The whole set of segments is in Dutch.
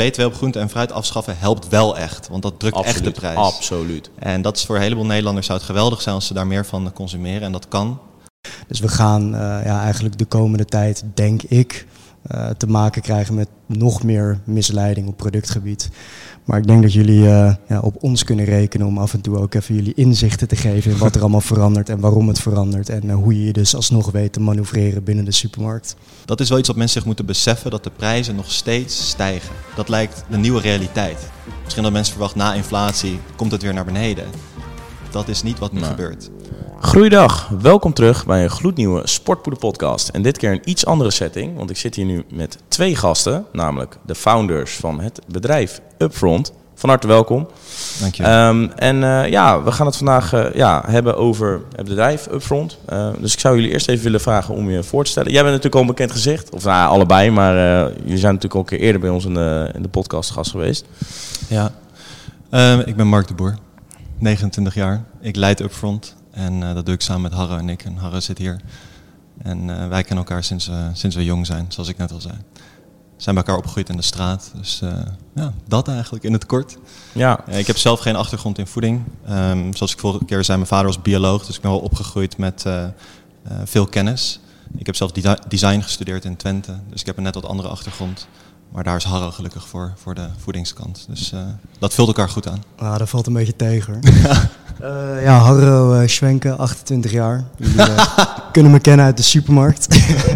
BTW op groente en fruit afschaffen helpt wel echt, want dat drukt echt de prijs. Absoluut. En dat is voor een heleboel Nederlanders zou het geweldig zijn als ze daar meer van consumeren en dat kan. Dus we gaan uh, ja, eigenlijk de komende tijd, denk ik, uh, te maken krijgen met nog meer misleiding op productgebied. Maar ik denk dat jullie uh, ja, op ons kunnen rekenen om af en toe ook even jullie inzichten te geven in wat er allemaal verandert en waarom het verandert. En uh, hoe je je dus alsnog weet te manoeuvreren binnen de supermarkt. Dat is wel iets wat mensen zich moeten beseffen, dat de prijzen nog steeds stijgen. Dat lijkt de nieuwe realiteit. Misschien dat mensen verwachten na inflatie komt het weer naar beneden. Dat is niet wat nu Nou. gebeurt. Goeiedag, welkom terug bij een gloednieuwe Sportpoeder podcast. En dit keer een iets andere setting, want ik zit hier nu met twee gasten, namelijk de founders van het bedrijf Upfront. Van harte welkom. Dank je. Ehm, en eh, ja, we gaan het vandaag eh, ja, hebben over het bedrijf Upfront. Eh, dus ik zou jullie eerst even willen vragen om je voor te stellen. Jij bent natuurlijk al een bekend gezicht, of nou, allebei, maar jullie zijn natuurlijk al een keer eerder bij ons in de, in de podcast gast geweest. Ja, Ehm, ik ben Mark de Boer, 29 jaar. Ik leid Upfront en eh, dat doe ik samen met Harro en ik. En Harro zit hier. En eh, wij kennen elkaar sinds, we sinds we jong zijn, zoals ik net al zei. We zijn bij elkaar opgegroeid in de straat. Dus eh, ja, dat eigenlijk in het kort. Ja, ik heb zelf geen achtergrond in voeding. Ehm, zoals ik vorige keer zei, mijn vader was bioloog, dus ik ben wel opgegroeid met veel kennis. Ik heb zelf desi- design gestudeerd in Twente, dus ik heb een net wat andere achtergrond. Maar daar is Harro gelukkig voor, voor de voedingskant. Dus eh, dat vult elkaar goed aan. Ah, dat valt een beetje tegen. Eh, ja, Harro uh, Schwenke, 28 jaar. Jullie eh, kunnen me kennen uit de supermarkt.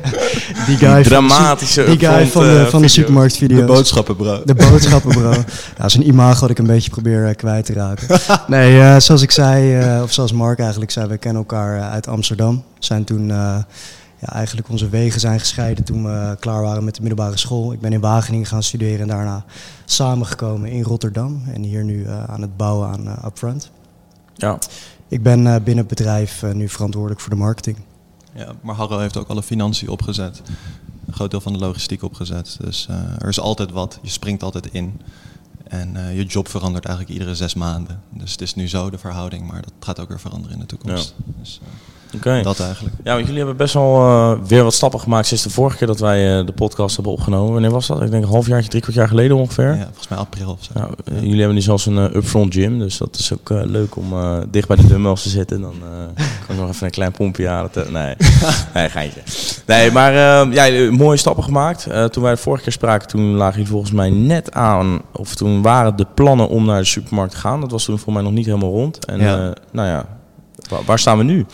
die guy van de dramatische die guy Upfront, van de, eh, van de video's. De supermarktvideo's. boodschappen, bro. De boodschappen, bro. Ja, zijn imago dat ik een beetje probeer kwijt te raken. Nee, eh, zoals ik zei, eh, of zoals Mark eigenlijk zei, we kennen elkaar uit Amsterdam. Zijn toen, eh, ja, eigenlijk onze wegen zijn gescheiden toen we klaar waren met de middelbare school. Ik ben in Wageningen gaan studeren en daarna samengekomen in Rotterdam. En hier nu eh, aan het bouwen aan eh, Upfront. Ja. Ik ben eh, binnen het bedrijf nu verantwoordelijk voor de marketing. Ja, maar Harro heeft ook alle financiën opgezet. Een groot deel van de logistiek opgezet. Dus eh, er is altijd wat. Je springt altijd in. En eh, je job verandert eigenlijk iedere zes maanden. Dus het is nu zo de verhouding, maar dat gaat ook weer veranderen in de toekomst. Dus eh, Oké. dat eigenlijk. Ja, want jullie hebben best wel eh, weer wat stappen gemaakt sinds de vorige keer dat wij eh, de podcast hebben opgenomen. Wanneer was dat? Ik denk een halfjaartje, drie kwart jaar geleden ongeveer. Ja, volgens mij april of zo. Ja, eh, jullie hebben nu zelfs een upfront gym, dus dat is ook leuk om dicht bij de dumbbells te zitten. Dan kan ik nog even een klein pompje halen. te- nee, nee, geintje. Nee, maar ja, mooie stappen gemaakt. Toen wij de vorige keer spraken, toen lagen jullie volgens mij net aan, of toen waren de plannen om naar de supermarkt te gaan. Dat was toen volgens mij nog niet helemaal rond. En Ja. nou ja, wa- waar staan we nu?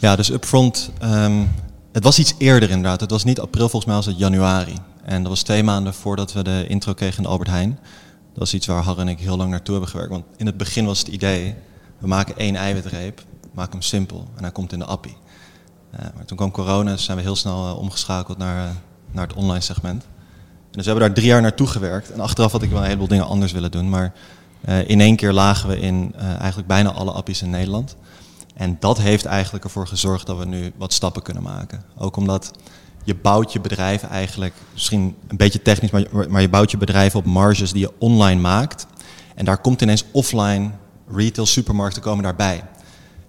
Ja, dus upfront. ehm, het was iets eerder inderdaad. Het was niet april, volgens mij was het januari. En dat was twee maanden voordat we de intro kregen in Albert Heijn. Dat is iets waar Har en ik heel lang naartoe hebben gewerkt. Want in het begin was het idee, we maken één eiwitreep, maken hem simpel en hij komt in de appie. Eh, maar toen kwam corona, dus zijn we heel snel eh, omgeschakeld naar, eh, naar het online segment. En dus we hebben daar drie jaar naartoe gewerkt. En achteraf had ik wel een heleboel dingen anders willen doen. Maar in één keer lagen we in eigenlijk bijna alle appies in Nederland. En dat heeft eigenlijk ervoor gezorgd dat we nu wat stappen kunnen maken. Ook omdat je bouwt je bedrijf eigenlijk, misschien een beetje technisch, maar, maar je bouwt je bedrijf op marges die je online maakt. En daar komt ineens offline retail supermarkten komen daarbij.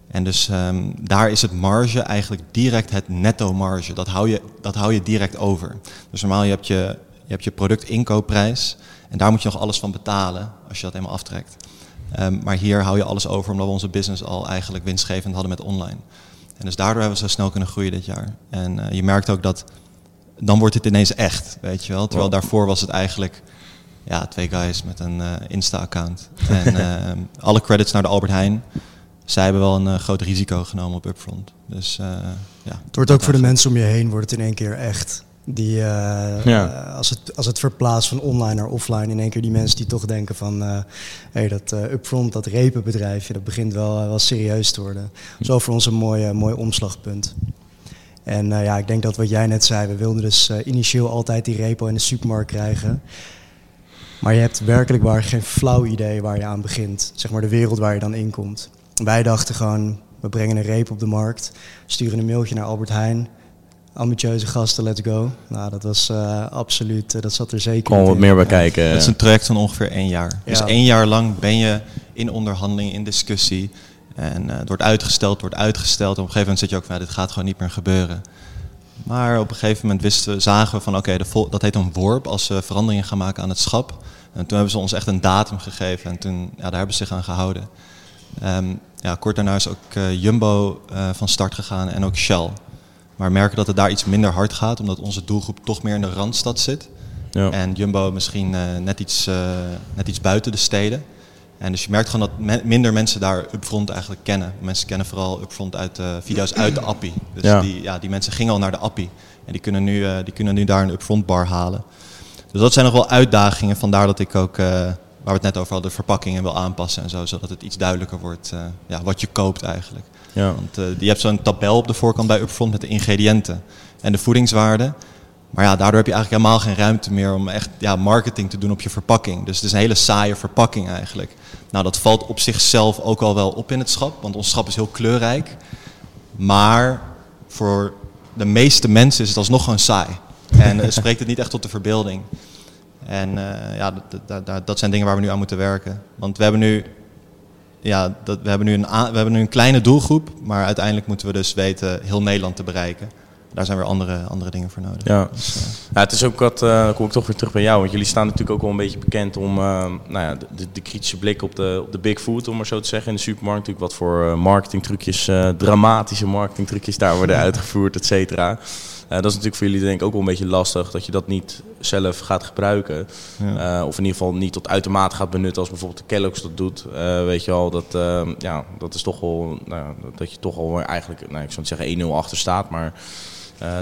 En dus ehm, daar is het marge eigenlijk direct het netto marge. Dat hou je, dat hou je direct over. Dus normaal je hebt je, je hebt je productinkoopprijs en daar moet je nog alles van betalen als je dat eenmaal aftrekt. Ehm, maar hier hou je alles over omdat we onze business al eigenlijk winstgevend hadden met online. En dus daardoor hebben we zo snel kunnen groeien dit jaar. En eh, je merkt ook dat dan wordt het ineens echt, weet je wel. Terwijl daarvoor was het eigenlijk ja, twee guys met een eh, Insta-account. En ehm, alle credits naar de Albert Heijn. Zij hebben wel een eh, groot risico genomen op Upfront. Dus eh, ja. Het wordt ook voor de mensen om je heen wordt het in één keer echt. Die, eh, Ja. eh, als, het, als het verplaatst van online naar offline, in één keer die mensen die toch denken van, eh hey, dat upfront, dat repenbedrijfje, dat begint wel, wel serieus te worden. Zo voor ons een mooi, mooi omslagpunt. En ja, ik denk dat wat jij net zei, we wilden dus initieel altijd die repo in de supermarkt krijgen. Maar je hebt werkelijk waar geen flauw idee waar je aan begint. Zeg maar de wereld waar je dan in komt. Wij dachten gewoon, we brengen een reep op de markt, sturen een mailtje naar Albert Heijn. Ambitieuze gasten, let's go. Nou, dat was eh, absoluut, eh, dat zat er zeker niet wat meer bij Ja. kijken. Het is een traject van ongeveer één jaar. Dus één jaar lang ben je in onderhandeling, in discussie. En eh, het wordt uitgesteld, wordt uitgesteld. En op een gegeven moment zit je ook van, ja, dit gaat gewoon niet meer gebeuren. Maar op een gegeven moment wisten, zagen we van oké, dat heet een worp als ze veranderingen gaan maken aan het schap. En toen hebben ze ons echt een datum gegeven en toen, ja, daar hebben ze zich aan gehouden. Ehm, ja, kort daarna is ook eh, Jumbo eh, van start gegaan en ook Shell. Maar we merken dat het daar iets minder hard gaat, omdat onze doelgroep toch meer in de Randstad zit. Ja. En Jumbo misschien eh, net, iets, eh, net iets buiten de steden. En dus je merkt gewoon dat me- minder mensen daar Upfront eigenlijk kennen. Mensen kennen vooral Upfront uit de video's uit de appie. Dus Ja. Die, ja, die mensen gingen al naar de appie. En die kunnen nu, eh, die kunnen nu daar een Upfront bar halen. Dus dat zijn nog wel uitdagingen. Vandaar dat ik ook, eh, waar we het net over hadden, de verpakkingen wil aanpassen en zo. Zodat het iets duidelijker wordt eh, ja, wat je koopt eigenlijk. Ja. Want eh, je hebt zo'n tabel op de voorkant bij Upfront met de ingrediënten en de voedingswaarde. Maar ja, daardoor heb je eigenlijk helemaal geen ruimte meer om echt ja, marketing te doen op je verpakking. Dus het is een hele saaie verpakking eigenlijk. Nou, dat valt op zichzelf ook al wel op in het schap, want ons schap is heel kleurrijk. Maar voor de meeste mensen is het alsnog gewoon saai. En spreekt het niet echt tot de verbeelding. En eh, ja, dat zijn dingen waar we nu aan moeten werken. Want we hebben nu ja, dat, we, hebben nu een we hebben nu een kleine doelgroep, maar uiteindelijk moeten we dus weten heel Nederland te bereiken. Daar zijn weer andere, andere dingen voor nodig. Ja. Dus, eh, Ja, het is ook wat, dan kom ik toch weer terug bij jou, want jullie staan natuurlijk ook wel een beetje bekend om eh, nou ja, de, de, kritische blik op de, op de big food, om maar zo te zeggen, in de supermarkt. Natuurlijk wat voor marketingtrucjes, dramatische marketingtrucjes daar worden uitgevoerd, et cetera. Eh, dat is natuurlijk voor jullie denk ik ook wel een beetje lastig, dat je dat niet zelf gaat gebruiken. ja. Eh, of in ieder geval niet tot uitermate gaat benutten als bijvoorbeeld de Kellogg's dat doet. Eh, weet je al, dat, eh, ja, dat is toch wel, nou, dat je toch al eigenlijk, nou, ik zou niet zeggen 1-0 achter staat, maar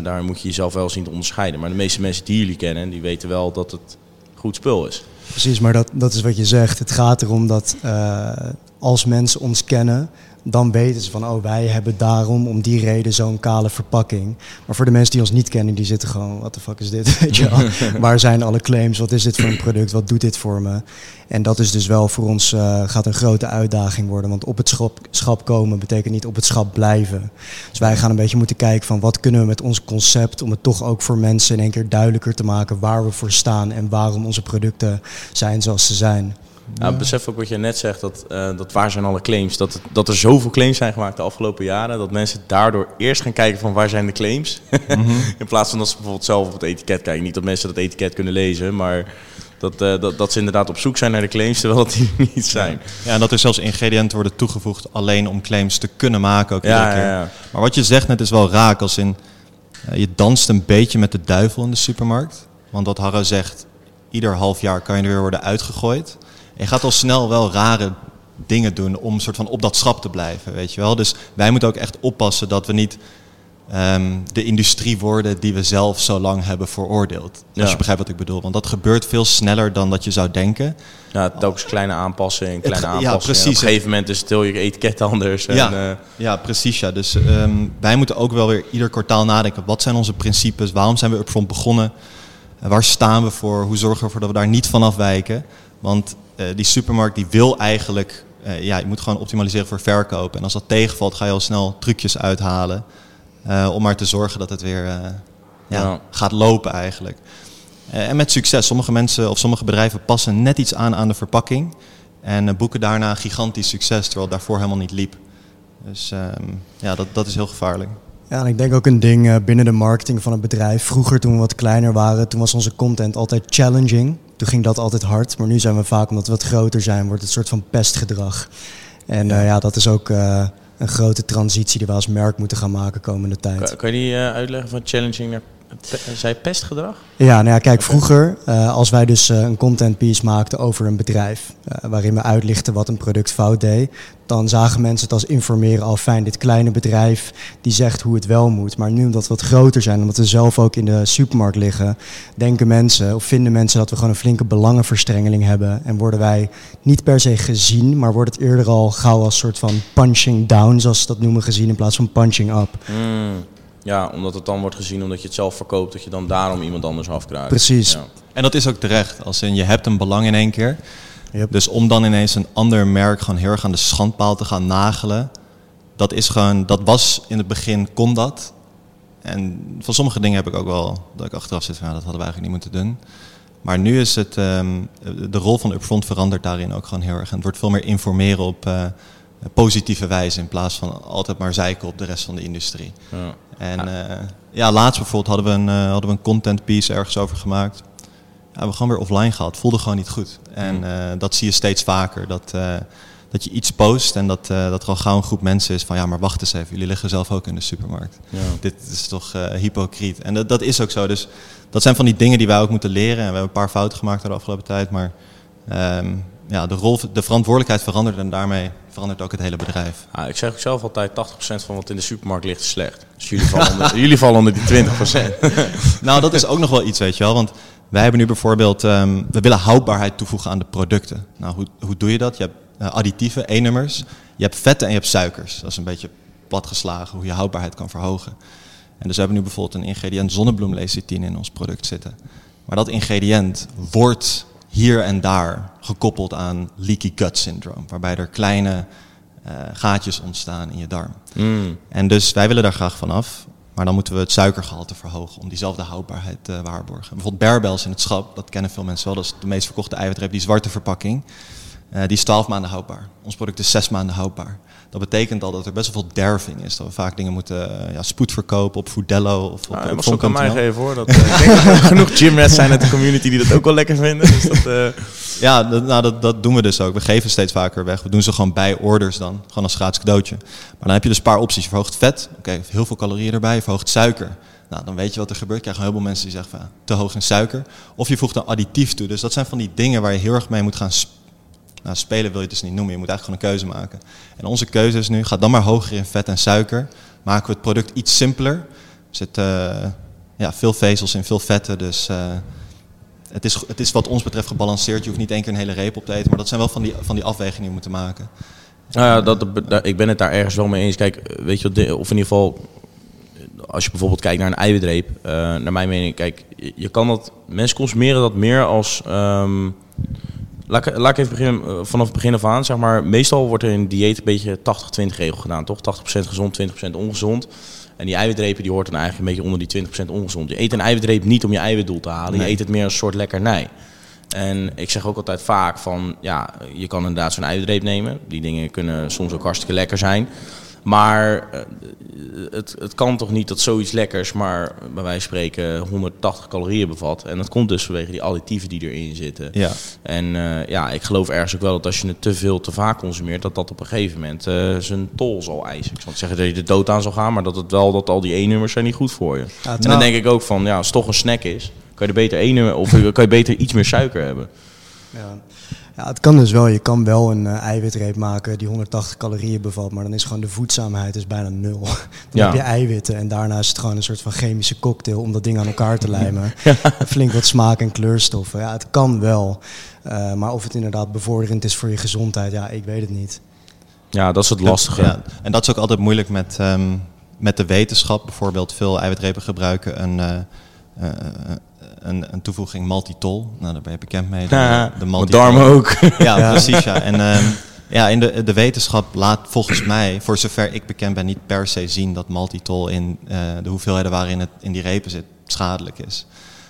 daar moet je jezelf wel zien te onderscheiden. Maar de meeste mensen die jullie kennen, die weten wel dat het goed spul is. Precies, maar dat, dat is wat je zegt. Het gaat erom dat als mensen ons kennen, dan weten ze van, oh, wij hebben daarom, om die reden, zo'n kale verpakking. Maar voor de mensen die ons niet kennen, die zitten gewoon, wat de fuck is dit? Weet je wel? Waar zijn alle claims? Wat is dit voor een product? Wat doet dit voor me? En dat is dus wel voor ons, eh, gaat een grote uitdaging worden. Want op het schap, schap komen betekent niet op het schap blijven. Dus wij gaan een beetje moeten kijken van, wat kunnen we met ons concept, om het toch ook voor mensen in één keer duidelijker te maken waar we voor staan en waarom onze producten zijn zoals ze zijn. Nou, besef ook wat je net zegt, dat, eh, dat waar zijn alle claims? Dat, dat er zoveel claims zijn gemaakt de afgelopen jaren, dat mensen daardoor eerst gaan kijken van waar zijn de claims? In plaats van dat ze bijvoorbeeld zelf op het etiket kijken. Niet dat mensen dat etiket kunnen lezen, maar dat, eh, dat, dat ze inderdaad op zoek zijn naar de claims, terwijl dat die niet zijn. ja, en dat er zelfs ingrediënten worden toegevoegd alleen om claims te kunnen maken. Ook Ja, iedere keer. ja, ja. Maar wat je zegt net is wel raak, als in eh, je danst een beetje met de duivel in de supermarkt. Want wat Harro zegt, ieder half jaar kan je er weer worden uitgegooid. En je gaat al snel wel rare dingen doen om soort van op dat schap te blijven, weet je wel. Dus wij moeten ook echt oppassen dat we niet ehm, de industrie worden die we zelf zo lang hebben veroordeeld. Ja. Als je begrijpt wat ik bedoel. Want dat gebeurt veel sneller dan dat je zou denken. Ja, telkens kleine aanpassingen, kleine ja, aanpassingen. En precies. op een gegeven moment is heel je etiket anders. En, Ja. eh, Ja, precies. Ja. Dus ehm, wij moeten ook wel weer ieder kwartaal nadenken. Wat zijn onze principes? Waarom zijn we upfront begonnen? En waar staan we voor? Hoe zorgen we ervoor dat we daar niet van afwijken? Want die supermarkt die wil eigenlijk... eh, ja, je moet gewoon optimaliseren voor verkoop. En als dat tegenvalt, ga je al snel trucjes uithalen. eh, om maar te zorgen dat het weer eh, ja, Ja. gaat lopen eigenlijk. Eh, en met succes. Sommige mensen of sommige bedrijven passen net iets aan aan de verpakking. En eh, boeken daarna gigantisch succes, terwijl het daarvoor helemaal niet liep. Dus ehm, ja, dat, dat is heel gevaarlijk. Ja, en ik denk ook een ding eh, binnen de marketing van het bedrijf. Vroeger, toen we wat kleiner waren, toen was onze content altijd challenging. Toen ging dat altijd hard. Maar nu zijn we vaak, omdat we wat groter zijn, wordt het een soort van pestgedrag. En ja, ja dat is ook eh, een grote transitie die we als merk moeten gaan maken komende tijd. kan, kan je die eh, uitleggen van challenging naar je pestgedrag? Ja, nou ja, kijk, vroeger, eh, als wij dus eh, een content piece maakten over een bedrijf, eh, waarin we uitlichten wat een product fout deed, dan zagen mensen het als informeren al fijn, dit kleine bedrijf die zegt hoe het wel moet. Maar nu omdat we wat groter zijn, omdat we zelf ook in de supermarkt liggen, denken mensen of vinden mensen dat we gewoon een flinke belangenverstrengeling hebben en worden wij niet per se gezien, maar wordt het eerder al gauw als soort van punching down, zoals ze dat noemen, gezien in plaats van punching up. Hmm. Ja, omdat het dan wordt gezien omdat je het zelf verkoopt, dat je dan daarom iemand anders afkruipt. Precies. Ja. En dat is ook terecht. Als in, je hebt een belang in één keer. Yep. Dus om dan ineens een ander merk gewoon heel erg aan de schandpaal te gaan nagelen. Dat is gewoon, dat was in het begin, kon dat. En van sommige dingen heb ik ook wel, dat ik achteraf zit van, dat hadden we eigenlijk niet moeten doen. Maar nu is het, ehm, de rol van Upfront verandert daarin ook gewoon heel erg. En het wordt veel meer informeren op, eh, positieve wijze in plaats van altijd maar zeiken op de rest van de industrie. Ja. En eh, ja, laatst bijvoorbeeld hadden we een, eh, hadden we een content piece ergens over gemaakt. Ja, we hebben gewoon weer offline gehad. Voelde gewoon niet goed. En Mm. eh, dat zie je steeds vaker. Dat, eh, dat je iets post en dat, eh, dat er al gauw een groep mensen is van ja, maar wacht eens even. Jullie liggen zelf ook in de supermarkt. Ja. Dit is toch hypocriet. En dat, dat is ook zo. Dus dat zijn van die dingen die wij ook moeten leren. En we hebben een paar fouten gemaakt de afgelopen tijd. Maar ehm, ja, de, rol, de verantwoordelijkheid verandert en daarmee verandert ook het hele bedrijf. Ik zeg ook zelf altijd 80% van wat in de supermarkt ligt is slecht. Dus jullie vallen onder, jullie vallen onder die 20%. Nou, dat is ook nog wel iets, weet je wel. Want wij hebben nu bijvoorbeeld, ehm, we willen houdbaarheid toevoegen aan de producten. Nou, hoe, hoe doe je dat? Je hebt eh, additieven, E-nummers, je hebt vetten en je hebt suikers. Dat is een beetje platgeslagen hoe je houdbaarheid kan verhogen. En dus we hebben nu bijvoorbeeld een ingrediënt zonnebloemlecitine in ons product zitten. Maar dat ingrediënt wordt hier en daar gekoppeld aan leaky gut syndroom. Waarbij er kleine eh, gaatjes ontstaan in je darm. Mm. En dus wij willen daar graag vanaf. Maar dan moeten we het suikergehalte verhogen om diezelfde houdbaarheid te waarborgen. Bijvoorbeeld Bearbells in het schap, dat kennen veel mensen wel. Dat is de meest verkochte eiwitreep, die zwarte verpakking. Eh, die is 12 maanden houdbaar. Ons product is 6 maanden houdbaar. Dat betekent al dat er best wel veel derving is. Dat we vaak dingen moeten eh, ja, spoed verkopen op Foodello of op, Nou, op je mag ze ook aan mij geven hoor. Dat, eh, ik denk dat er genoeg gymrats zijn uit de community die dat ook wel lekker vinden. Dus dat, eh, Ja, dat, nou, dat, dat doen we dus ook. We geven steeds vaker weg. We doen ze gewoon bij orders dan. Gewoon als gratis cadeautje. Maar dan heb je dus een paar opties. Je verhoogt vet. Oké, heel veel calorieën erbij. Je verhoogt suiker. Nou, dan weet je wat er gebeurt. Je krijgt heel veel mensen die zeggen van te hoog in suiker. Of je voegt een additief toe. Dus dat zijn van die dingen waar je heel erg mee moet gaan sp- nou, spelen wil je het dus niet noemen. Je moet eigenlijk gewoon een keuze maken. En onze keuze is nu, ga dan maar hoger in vet en suiker. Maken we het product iets simpeler. Er zitten eh, ja, veel vezels in, veel vetten. Dus eh, het, is, het is wat ons betreft gebalanceerd. Je hoeft niet één keer een hele reep op te eten. Maar dat zijn wel van die, van die afwegingen die je moet maken. Nou ja, dat, ik ben het daar ergens wel mee eens. Kijk, weet je, wat of in ieder geval, als je bijvoorbeeld kijkt naar een eiwitreep, eh, naar mijn mening, kijk, je, je kan dat, mensen consumeren dat meer als, ehm, laat, ik, laat ik even beginnen, eh, vanaf het begin af aan, zeg maar, meestal wordt er in dieet een beetje 80-20 regel gedaan, toch? 80% gezond, 20% ongezond. En die eiwitrepen die hoort dan eigenlijk een beetje onder die 20% ongezond. Je eet een eiwitreep niet om je eiwitdoel te halen, Nee. je eet het meer als een soort lekkernij. En ik zeg ook altijd vaak van, ja, je kan inderdaad zo'n eiwitreep nemen. Die dingen kunnen soms ook hartstikke lekker zijn. Maar eh, het, het kan toch niet dat zoiets lekkers maar bij wijze van spreken 180 calorieën bevat. En dat komt dus vanwege die additieven die erin zitten. Ja. En eh, ja, ik geloof ergens ook wel dat als je het te veel te vaak consumeert, dat dat op een gegeven moment eh, zijn tol zal eisen. Ik zal niet zeggen dat je de dood aan zal gaan, maar dat het wel dat al die E-nummers zijn niet goed voor je. Ja, en terwijl- dan denk ik ook van, ja, als het toch een snack is, kan je er beter E-nummer of kan je beter iets meer suiker hebben. Ja. Ja, het kan dus wel. Je kan wel een eh, eiwitreep maken die 180 calorieën bevat, maar dan is gewoon de voedzaamheid is bijna nul. Dan Ja. heb je eiwitten en daarna is het gewoon een soort van chemische cocktail om dat ding aan elkaar te lijmen. Flink wat smaak en kleurstoffen. Ja, het kan wel. Eh, maar of het inderdaad bevorderend is voor je gezondheid, ja, ik weet het niet. Ja, dat is het lastige. Ja, en dat is ook altijd moeilijk met, ehm, met de wetenschap. Bijvoorbeeld veel eiwitrepen gebruiken een, eh, eh, een, een toevoeging maltitol. Nou, daar ben je bekend mee. De, Ja, de ook. Ja, precies. Ja. En ehm, ja, in de, de wetenschap laat volgens mij, voor zover ik bekend ben, niet per se zien dat maltitol in eh, de hoeveelheden waarin het in die repen zit schadelijk is.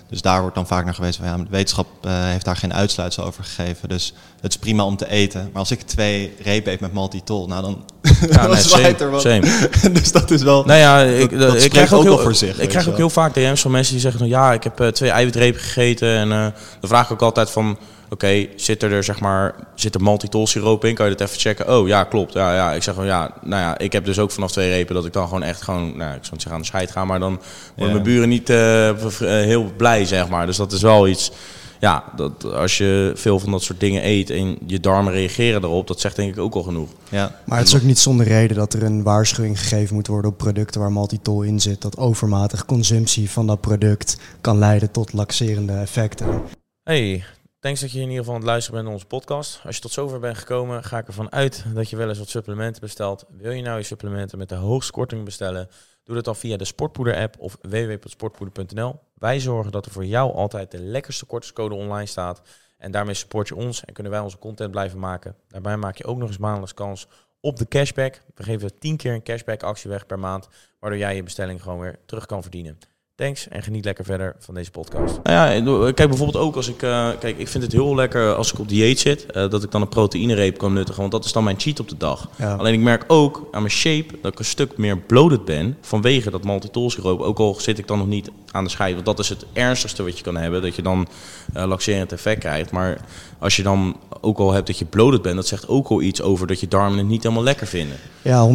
Dus daar wordt dan vaak naar gewezen van ja, de wetenschap eh, heeft daar geen uitsluitsel over gegeven. Dus het is prima om te eten. Maar als ik twee repen eet met maltitol, nou dan, Ja, dan nee, zwaait same, er wat. same. dus dat is wel... Nou ja, ik, dat ik krijg ook, ook heel, voor zich, Ik krijg ook heel vaak DM's van mensen die zeggen van ja, ik heb eh, twee eiwitrepen gegeten. En eh, dan vraag ik ook altijd van oké, zit er zeg maar, zit er maltitol siroop in? Kan je dat even checken? Oh ja, klopt. Ja, ja. Ik zeg van ja, nou ja, ik heb dus ook vanaf twee repen dat ik dan gewoon echt gewoon, nou, ik zou niet zeggen aan de scheid ga, maar dan worden Ja. mijn buren niet eh, heel blij, zeg maar. Dus dat is wel iets. Ja, dat als je veel van dat soort dingen eet en je darmen reageren erop, dat zegt denk ik ook al genoeg. Ja. Maar het is ook niet zonder reden dat er een waarschuwing gegeven moet worden op producten waar maltitol in zit. Dat overmatige consumptie van dat product kan leiden tot laxerende effecten. Hey, thanks dat je in ieder geval aan het luisteren bent naar onze podcast. Als je tot zover bent gekomen, ga ik ervan uit dat je wel eens wat supplementen bestelt. Wil je nou je supplementen met de hoogste korting bestellen? Doe dat dan via de Sportpoeder-app of www.sportpoeder.nl. Wij zorgen dat er voor jou altijd de lekkerste kortingscode online staat. En daarmee support je ons en kunnen wij onze content blijven maken. Daarbij maak je ook nog eens maandelijks kans op de cashback. We geven 10 keer een cashback actie weg per maand, waardoor jij je bestelling gewoon weer terug kan verdienen. Thanks en geniet lekker verder van deze podcast. Nou ja, kijk bijvoorbeeld ook als ik... Uh, kijk, ik vind het heel lekker als ik op dieet zit... Uh, dat ik dan een proteïnereep kan nuttigen. Want dat is dan mijn cheat op de dag. Ja. Alleen ik merk ook aan mijn shape dat ik een stuk meer bloated ben... vanwege dat maltitolsiroop. Ook al zit ik dan nog niet aan de schijf. Want dat is het ernstigste wat je kan hebben. Dat je dan uh, laxerend effect krijgt. Maar als je dan ook al hebt dat je bloated bent... dat zegt ook al iets over dat je darmen het niet helemaal lekker vinden. Ja, 100%.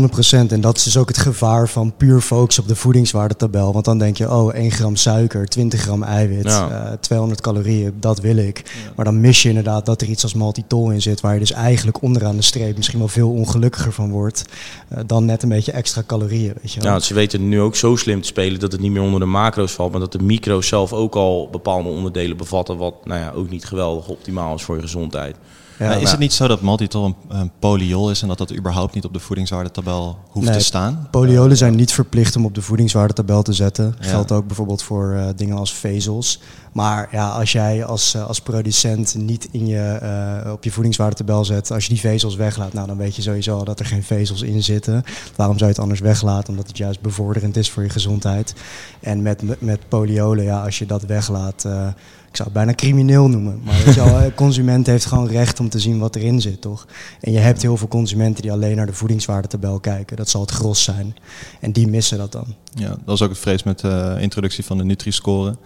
En dat is dus ook het gevaar van puur focus op de voedingswaardetabel. Want dan denk je, oh, 1 gram suiker, 20 gram eiwit, ja. uh, 200 calorieën, dat wil ik. Maar dan mis je inderdaad dat er iets als maltitol in zit... waar je dus eigenlijk onderaan de streep misschien wel veel ongelukkiger van wordt... Uh, dan net een beetje extra calorieën, weet je wel. Ja, ze weten nu ook zo slim te spelen dat het niet meer onder de macro's valt... maar dat de micro's zelf ook al bepaalde onderdelen bevatten... wat nou ja, ook niet geweldig optimaal is voor je gezondheid. Ja, is het niet zo dat maltitol een, een polyol is en dat dat überhaupt niet op de voedingswaardetabel hoeft te staan? Polyolen zijn niet verplicht om op de voedingswaardetabel te zetten. Geldt ook bijvoorbeeld voor uh, dingen als vezels. Maar ja, als jij als, uh, als producent niet in je, uh, op je voedingswaardetabel zet, als je die vezels weglaat, nou, dan weet je sowieso dat er geen vezels in zitten. Waarom zou je het anders weglaten? Omdat het juist bevorderend is voor je gezondheid. En met, met polyolen, ja, als je dat weglaat ik zou het bijna crimineel noemen. Maar een consument heeft gewoon recht om te zien wat erin zit, toch? En je hebt heel veel consumenten die alleen naar de voedingswaardetabel kijken. Dat zal het gros zijn. En die missen dat dan. Ja, dat is ook het vrees met de introductie van de Nutri-score.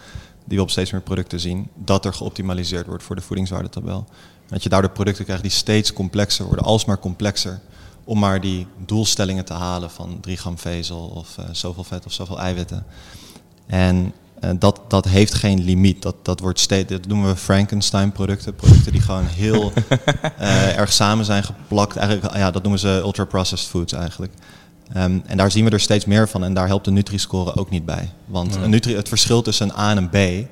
Die we op steeds meer producten zien. Dat er geoptimaliseerd wordt voor de voedingswaardetabel. Dat je daardoor producten krijgt die steeds complexer worden, alsmaar complexer. Om maar die doelstellingen te halen van 3 gram vezel of uh, zoveel vet of zoveel eiwitten. En uh, dat, dat heeft geen limiet. Dat, dat, wordt steeds, dat noemen we Frankenstein-producten. Producten die gewoon heel uh, erg samen zijn geplakt. Eigenlijk, ja, dat noemen ze ultra-processed foods eigenlijk. Um, en daar zien we er steeds meer van. En daar helpt de Nutri-score ook niet bij. Want een Nutri, het verschil tussen een A en een B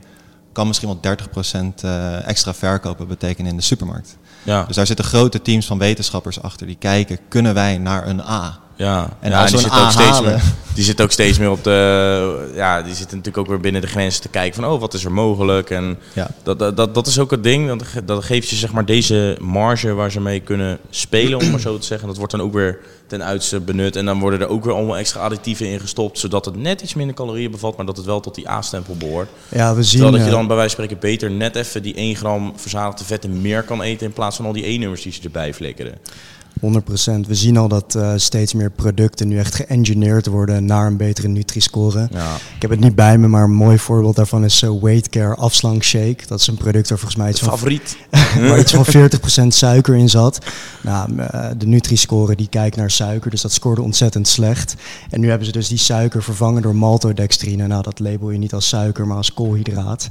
kan misschien wel 30% uh, extra verkopen betekenen in de supermarkt. Ja. Dus daar zitten grote teams van wetenschappers achter die kijken, kunnen wij naar een A? Ja, en ja, die, zit ook steeds meer, die zit ook steeds meer op de. Ja, die zitten natuurlijk ook weer binnen de grenzen te kijken van oh, wat is er mogelijk. En ja. dat, dat, dat is ook het ding. Dat, dat geeft je zeg maar deze marge waar ze mee kunnen spelen, om maar zo te zeggen. Dat wordt dan ook weer ten uiterste benut. En dan worden er ook weer allemaal extra additieven in gestopt, zodat het net iets minder calorieën bevat, maar dat het wel tot die A-stempel behoort. Ja, we zien. Terwijl dat je dan bij wijze van spreken beter net even die 1 gram verzadigde vetten meer kan eten in plaats van al die E-nummers die ze erbij flikkeren. 100%. We zien al dat uh, steeds meer producten nu echt geëngineerd worden naar een betere Nutri-score. Ja. Ik heb het niet bij me, maar een mooi voorbeeld daarvan is uh, Weight Care Afslank Shake. Dat is een product waar volgens mij iets favoriet. Van, waar iets van 40% suiker in zat. Nou, uh, de Nutri-score die kijkt naar suiker, dus dat scoorde ontzettend slecht. En nu hebben ze dus die suiker vervangen door maltodextrine. Nou, dat label je niet als suiker, maar als koolhydraat.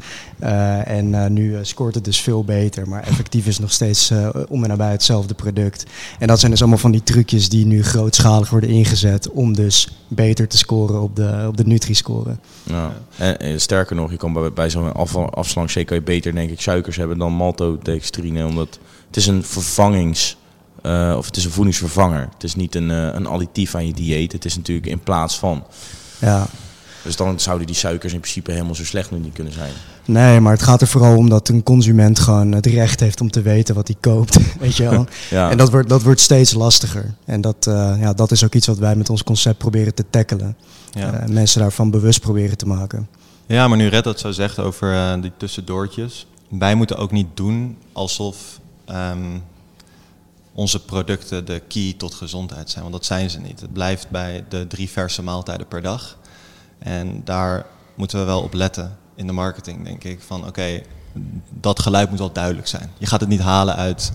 en nu scoort het dus veel beter, maar effectief is nog steeds om en nabij hetzelfde product. En dat zijn dus allemaal van die trucjes die nu grootschalig worden ingezet om dus beter te scoren op de, op de Nutri-score. Ja. En, sterker nog, je kan bij, bij zo'n afslankshake kan je beter denk ik suikers hebben dan maltodextrine, omdat het is een vervangings... Uh, of het is een voedingsvervanger. Het is niet een, uh, een additief aan je dieet. Het is natuurlijk in plaats van. Ja. Dus dan zouden die suikers in principe helemaal zo slecht nog niet kunnen zijn. Nee, maar het gaat er vooral om dat een consument gewoon het recht heeft om te weten wat hij koopt. Weet je wel? ja. En dat wordt, dat wordt steeds lastiger. En dat, uh, ja, dat is ook iets wat wij met ons concept proberen te tackelen. Ja. Uh, mensen daarvan bewust proberen te maken. Ja, maar nu Red dat zo zegt over uh, die tussendoortjes. Wij moeten ook niet doen alsof um, onze producten de key tot gezondheid zijn. Want dat zijn ze niet. Het blijft bij de drie verse maaltijden per dag. En daar moeten we wel op letten in de marketing, denk ik. Van oké, dat geluid moet wel duidelijk zijn. Je gaat het niet halen uit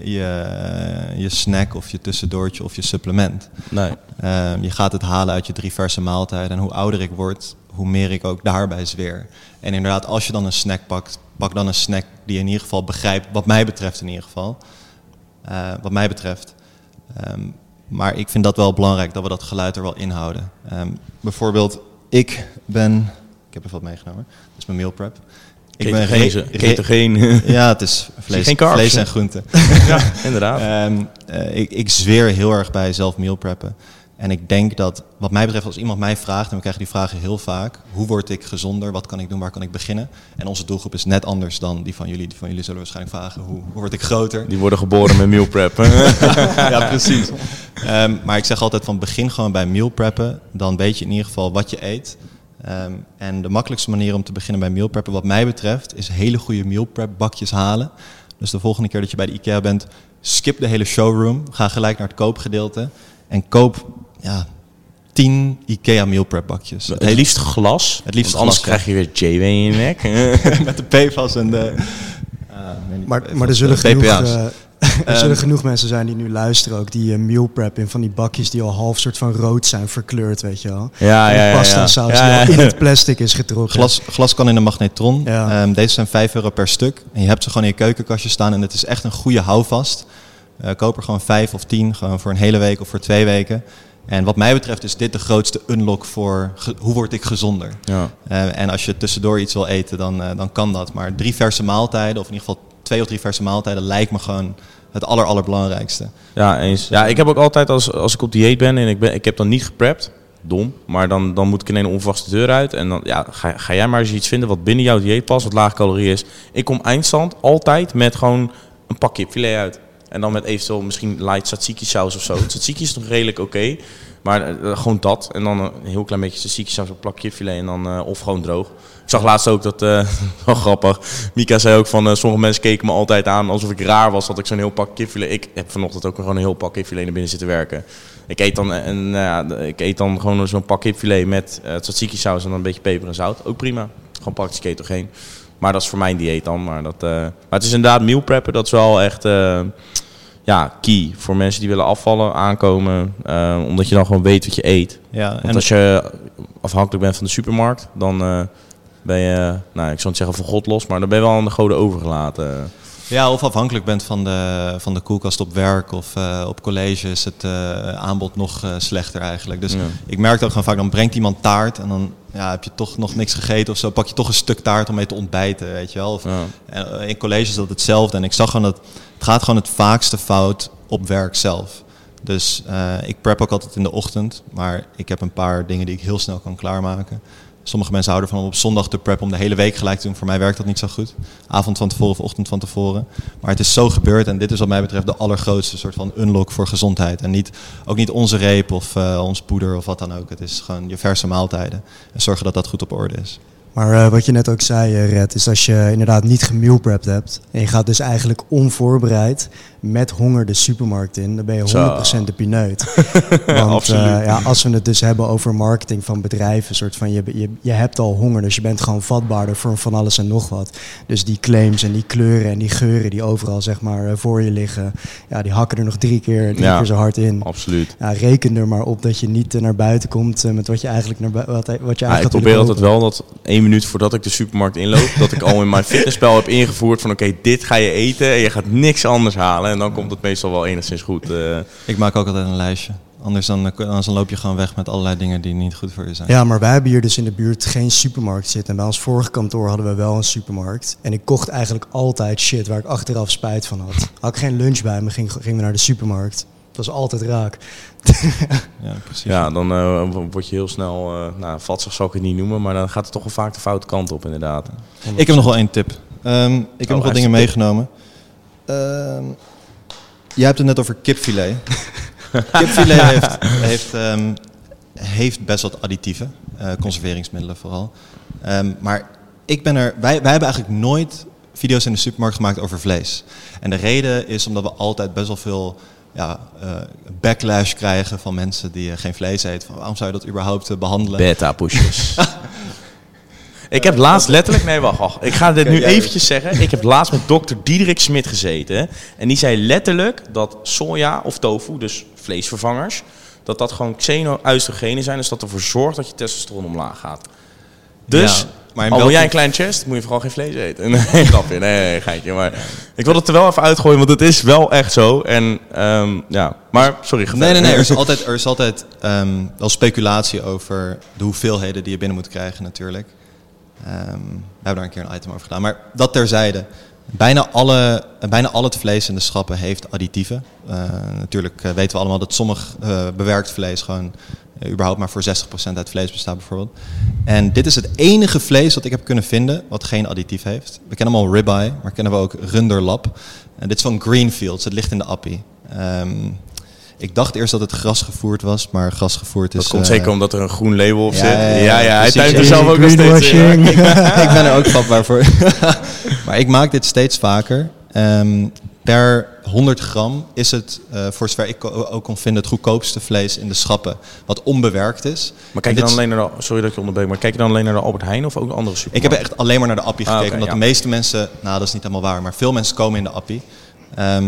je, je snack of je tussendoortje of je supplement. Nee. Um, je gaat het halen uit je drie verse maaltijden. En hoe ouder ik word, hoe meer ik ook daarbij zweer. En inderdaad, als je dan een snack pakt, pak dan een snack die in ieder geval begrijpt, wat mij betreft in ieder geval. Uh, wat mij betreft. Um, maar ik vind dat wel belangrijk dat we dat geluid er wel inhouden. Um, bijvoorbeeld, ik ben ik heb even wat meegenomen. Dat is mijn meal prep. Ik ben geen, geen. Ja, het is vlees, geen vlees en groenten. ja, inderdaad. Um, uh, ik, ik zweer heel erg bij zelf meal preppen. En ik denk dat, wat mij betreft, als iemand mij vraagt, en we krijgen die vragen heel vaak, hoe word ik gezonder, wat kan ik doen, waar kan ik beginnen? En onze doelgroep is net anders dan die van jullie. Die van jullie zullen waarschijnlijk vragen, hoe, hoe word ik groter? Die worden geboren met meal prep. ja, precies. Um, maar ik zeg altijd van begin gewoon bij meal preppen, dan weet je in ieder geval wat je eet. Ehm, en de makkelijkste manier om te beginnen bij meal preppen, wat mij betreft, is hele goede meal prep bakjes halen. Dus de volgende keer dat je bij de IKEA bent, skip de hele showroom, ga gelijk naar het koopgedeelte en koop ja, 10 IKEA meal prep bakjes. Het liefst glas. Het liefst want anders glas, krijg je weer JW in je nek. met de PFAS en de. Niet Maar, maar er zullen, de genoeg, BPA's. eh, er zullen genoeg mensen zijn die nu luisteren ook, die eh, meal prep in van die bakjes die al half soort van rood zijn verkleurd, weet je wel. Ja, En ja, ja, pasta ja. saus Ja, ja, die al in het plastic is getrokken. Glas, glas kan in een magnetron. Ja. Ehm, deze zijn 5 euro per stuk. En je hebt ze gewoon in je keukenkastje staan. En het is echt een goede houvast. Eh, koop er gewoon 5 of 10. Gewoon voor een hele week of voor twee weken. En wat mij betreft is dit de grootste unlock voor hoe word ik gezonder. Ja. Eh, en als je tussendoor iets wil eten, dan, eh, dan kan dat. Maar drie verse maaltijden, of in ieder geval twee of drie verse maaltijden, lijkt me gewoon het aller, allerbelangrijkste. Ja, eens. Ja, ik heb ook altijd als, als ik op dieet ben en ik, ben, ik heb dan niet geprept, dom, maar dan, dan moet ik in een onverwachte deur uit. En dan ja, ga, ga jij maar eens iets vinden wat binnen jouw dieet past, wat laag calorie is. Ik kom eindstand altijd met gewoon een pak kipfilet uit. En dan met eventueel misschien light tzatziki saus of zo. Tzatziki is nog redelijk oké, maar eh, gewoon dat. En dan een heel klein beetje tzatziki saus op plak kipfilet en dan eh, of gewoon droog. Ik zag laatst ook dat, eh wel grappig, Mika zei ook van, eh, sommige mensen keken me altijd aan alsof ik raar was dat ik zo'n heel pak kipfilet... Ik heb vanochtend ook gewoon een heel pak kipfilet naar binnen zitten werken. Ik eet dan, en, ja, ik eet dan gewoon zo'n pak kipfilet met eh tzatziki saus en dan een beetje peper en zout. Ook prima. Gewoon praktisch ketogeen. Maar dat is voor mijn dieet dan. Maar, dat, eh, maar het is inderdaad meal preppen, dat is wel echt eh, ja, key voor mensen die willen afvallen, aankomen. eh, omdat je dan gewoon weet wat je eet. Ja, Want en als je afhankelijk bent van de supermarkt, dan eh, ben je, nou ik zou niet zeggen van God los, maar dan ben je wel aan de goden overgelaten. Ja, of afhankelijk bent van de, van de koelkast op werk of eh, op college is het eh, aanbod nog eh, slechter eigenlijk. Dus Ja. ik merk ook gewoon vaak, dan brengt iemand taart en dan ja, heb je toch nog niks gegeten of zo. Pak je toch een stuk taart om mee te ontbijten, weet je wel. Of, Ja. in college is dat hetzelfde en ik zag gewoon dat het gaat gewoon het vaakste fout op werk zelf. Dus ik prep ook altijd in de ochtend, maar ik heb een paar dingen die ik heel snel kan klaarmaken. Sommige mensen houden ervan om op zondag te preppen om de hele week gelijk te doen. Voor mij werkt dat niet zo goed. Avond van tevoren of ochtend van tevoren. Maar het is zo gebeurd en dit is wat mij betreft de allergrootste soort van unlock voor gezondheid. En niet, ook niet onze reep of eh, ons poeder of wat dan ook. Het is gewoon je verse maaltijden. En zorgen dat dat goed op orde is. Maar eh, wat je net ook zei, eh, Red, is als je inderdaad niet gemealprept hebt en je gaat dus eigenlijk onvoorbereid met honger de supermarkt in, dan ben je 100% de pineut. Want eh, ja, als we het dus hebben over marketing van bedrijven, soort van je, je, je hebt al honger, dus je bent gewoon vatbaarder voor van alles en nog wat. Dus die claims en die kleuren en die geuren die overal zeg maar eh, voor je liggen, ja, die hakken er nog drie keer, drie Ja. keer zo hard in. Absoluut. Ja, reken er maar op dat je niet eh, naar buiten komt met wat je eigenlijk naar wat, wat je Ja, eigenlijk ik had probeer altijd wel dat één minuut voordat ik de supermarkt inloop, dat ik al in mijn fitnesspel heb ingevoerd van oké, dit ga je eten en je gaat niks anders halen. En dan komt het meestal wel enigszins goed. eh. Ik maak ook altijd een lijstje. Anders dan, eh, anders dan loop je gewoon weg met allerlei dingen die niet goed voor je zijn. Ja, maar wij hebben hier dus in de buurt geen supermarkt zitten. En bij ons vorige kantoor hadden we wel een supermarkt. En ik kocht eigenlijk altijd shit waar ik achteraf spijt van had. Had ik geen lunch bij me, ging, gingen we naar de supermarkt. Dat was altijd raak. Ja, precies. ja, dan eh, word je heel snel, eh nou, vatsig zal ik het niet noemen, maar dan gaat het toch wel vaak de foute kant op inderdaad. Ik heb nog wel één tip. Ehm, ik heb Oh, nog wat dingen meegenomen. Ehm, jij hebt het net over kipfilet. kipfilet heeft, heeft, ehm, heeft best wat additieven, eh, conserveringsmiddelen vooral. Ehm, maar ik ben er, wij, wij hebben eigenlijk nooit video's in de supermarkt gemaakt over vlees. En de reden is omdat we altijd best wel veel ja, eh, backlash krijgen van mensen die geen vlees eten. Van, waarom zou je dat überhaupt eh, behandelen? Beta pushers. ik heb laatst letterlijk, nee wacht, wacht. Ik ga dit nu eventjes zeggen. Ik heb laatst met dokter Diederik Smit gezeten. En die zei letterlijk dat soja of tofu, dus vleesvervangers, dat dat gewoon xeno-oestrogenen zijn. Dus dat ervoor zorgt dat je testosteron omlaag gaat. Dus, Ja, maar al wil welke- jij een klein chest, moet je vooral geen vlees eten. Nee, grapje, nee, geintje. Maar ik wil het er wel even uitgooien, want het is wel echt zo. En ehm, ja, maar sorry. Nee, nee, nee. Er is altijd, er is altijd ehm, wel speculatie over de hoeveelheden die je binnen moet krijgen natuurlijk. Ehm, we hebben daar een keer een item over gedaan. Maar dat terzijde. Bijna, alle, bijna al het vlees in de schappen heeft additieven. Eh, natuurlijk eh, weten we allemaal dat sommig eh, bewerkt vlees gewoon überhaupt maar voor 60% uit vlees bestaat bijvoorbeeld. En dit is het enige vlees wat ik heb kunnen vinden wat geen additief heeft. We kennen allemaal ribeye, maar kennen we ook runderlap. En dit is van Greenfields, het ligt in de appie. Ehm, Ik dacht eerst dat het grasgevoerd was, maar grasgevoerd is... Dat komt eh, zeker omdat er een groen label op Ja, zit. ja, Ja, ja, hij tuint er zelf ook nog steeds in. Ik ben er ook vatbaar voor. maar ik maak dit steeds vaker. Ehm, per 100 gram is het, eh, voor zover ik ook kon vinden, het goedkoopste vlees in de schappen. Wat onbewerkt is. Maar kijk je dan alleen naar de, sorry dat ik je onderbreek, maar kijk je dan alleen naar de Albert Heijn of ook andere Ik supermarkten? heb echt alleen maar naar de appie Ah, gekeken. omdat ja. de meeste mensen, nou dat is niet helemaal waar, maar veel mensen komen in de appie. Ja,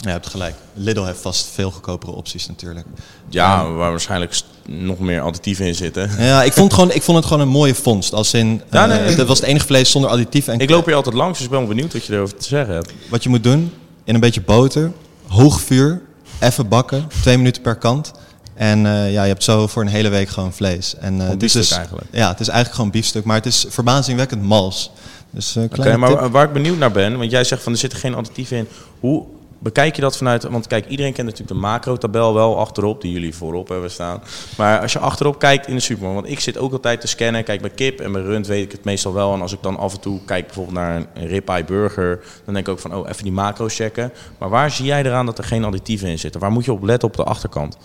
je hebt gelijk. Lidl heeft vast veel goedkopere opties natuurlijk. Ja, waar waarschijnlijk nog meer additieven in zitten. Ja, ik vond, het gewoon, ik vond het gewoon een mooie vondst. Als in, Ja, eh, nee, het was het enige vlees zonder additieven. En Ik loop hier altijd langs, dus ik ben wel benieuwd wat je erover te zeggen hebt. Wat je moet doen, in een beetje boter, hoog vuur, even bakken, twee minuten per kant. En eh, ja, je hebt zo voor een hele week gewoon vlees. En, eh, het is biefstuk dus, eigenlijk. Ja, het is eigenlijk gewoon biefstuk, maar het is verbazingwekkend mals. Dus eh maar waar ik benieuwd naar ben, want jij zegt van er zitten geen additieven in. Hoe bekijk je dat vanuit, want kijk, iedereen kent natuurlijk de macro-tabel wel achterop, die jullie voorop hebben staan. Maar als je achterop kijkt in de supermarkt, want ik zit ook altijd te scannen, kijk bij kip en bij rund weet ik het meestal wel. En als ik dan af en toe kijk bijvoorbeeld naar een, ribeye burger, dan denk ik ook van, oh, even die macro's checken. Maar waar zie jij eraan dat er geen additieven in zitten? Waar moet je op letten op de achterkant?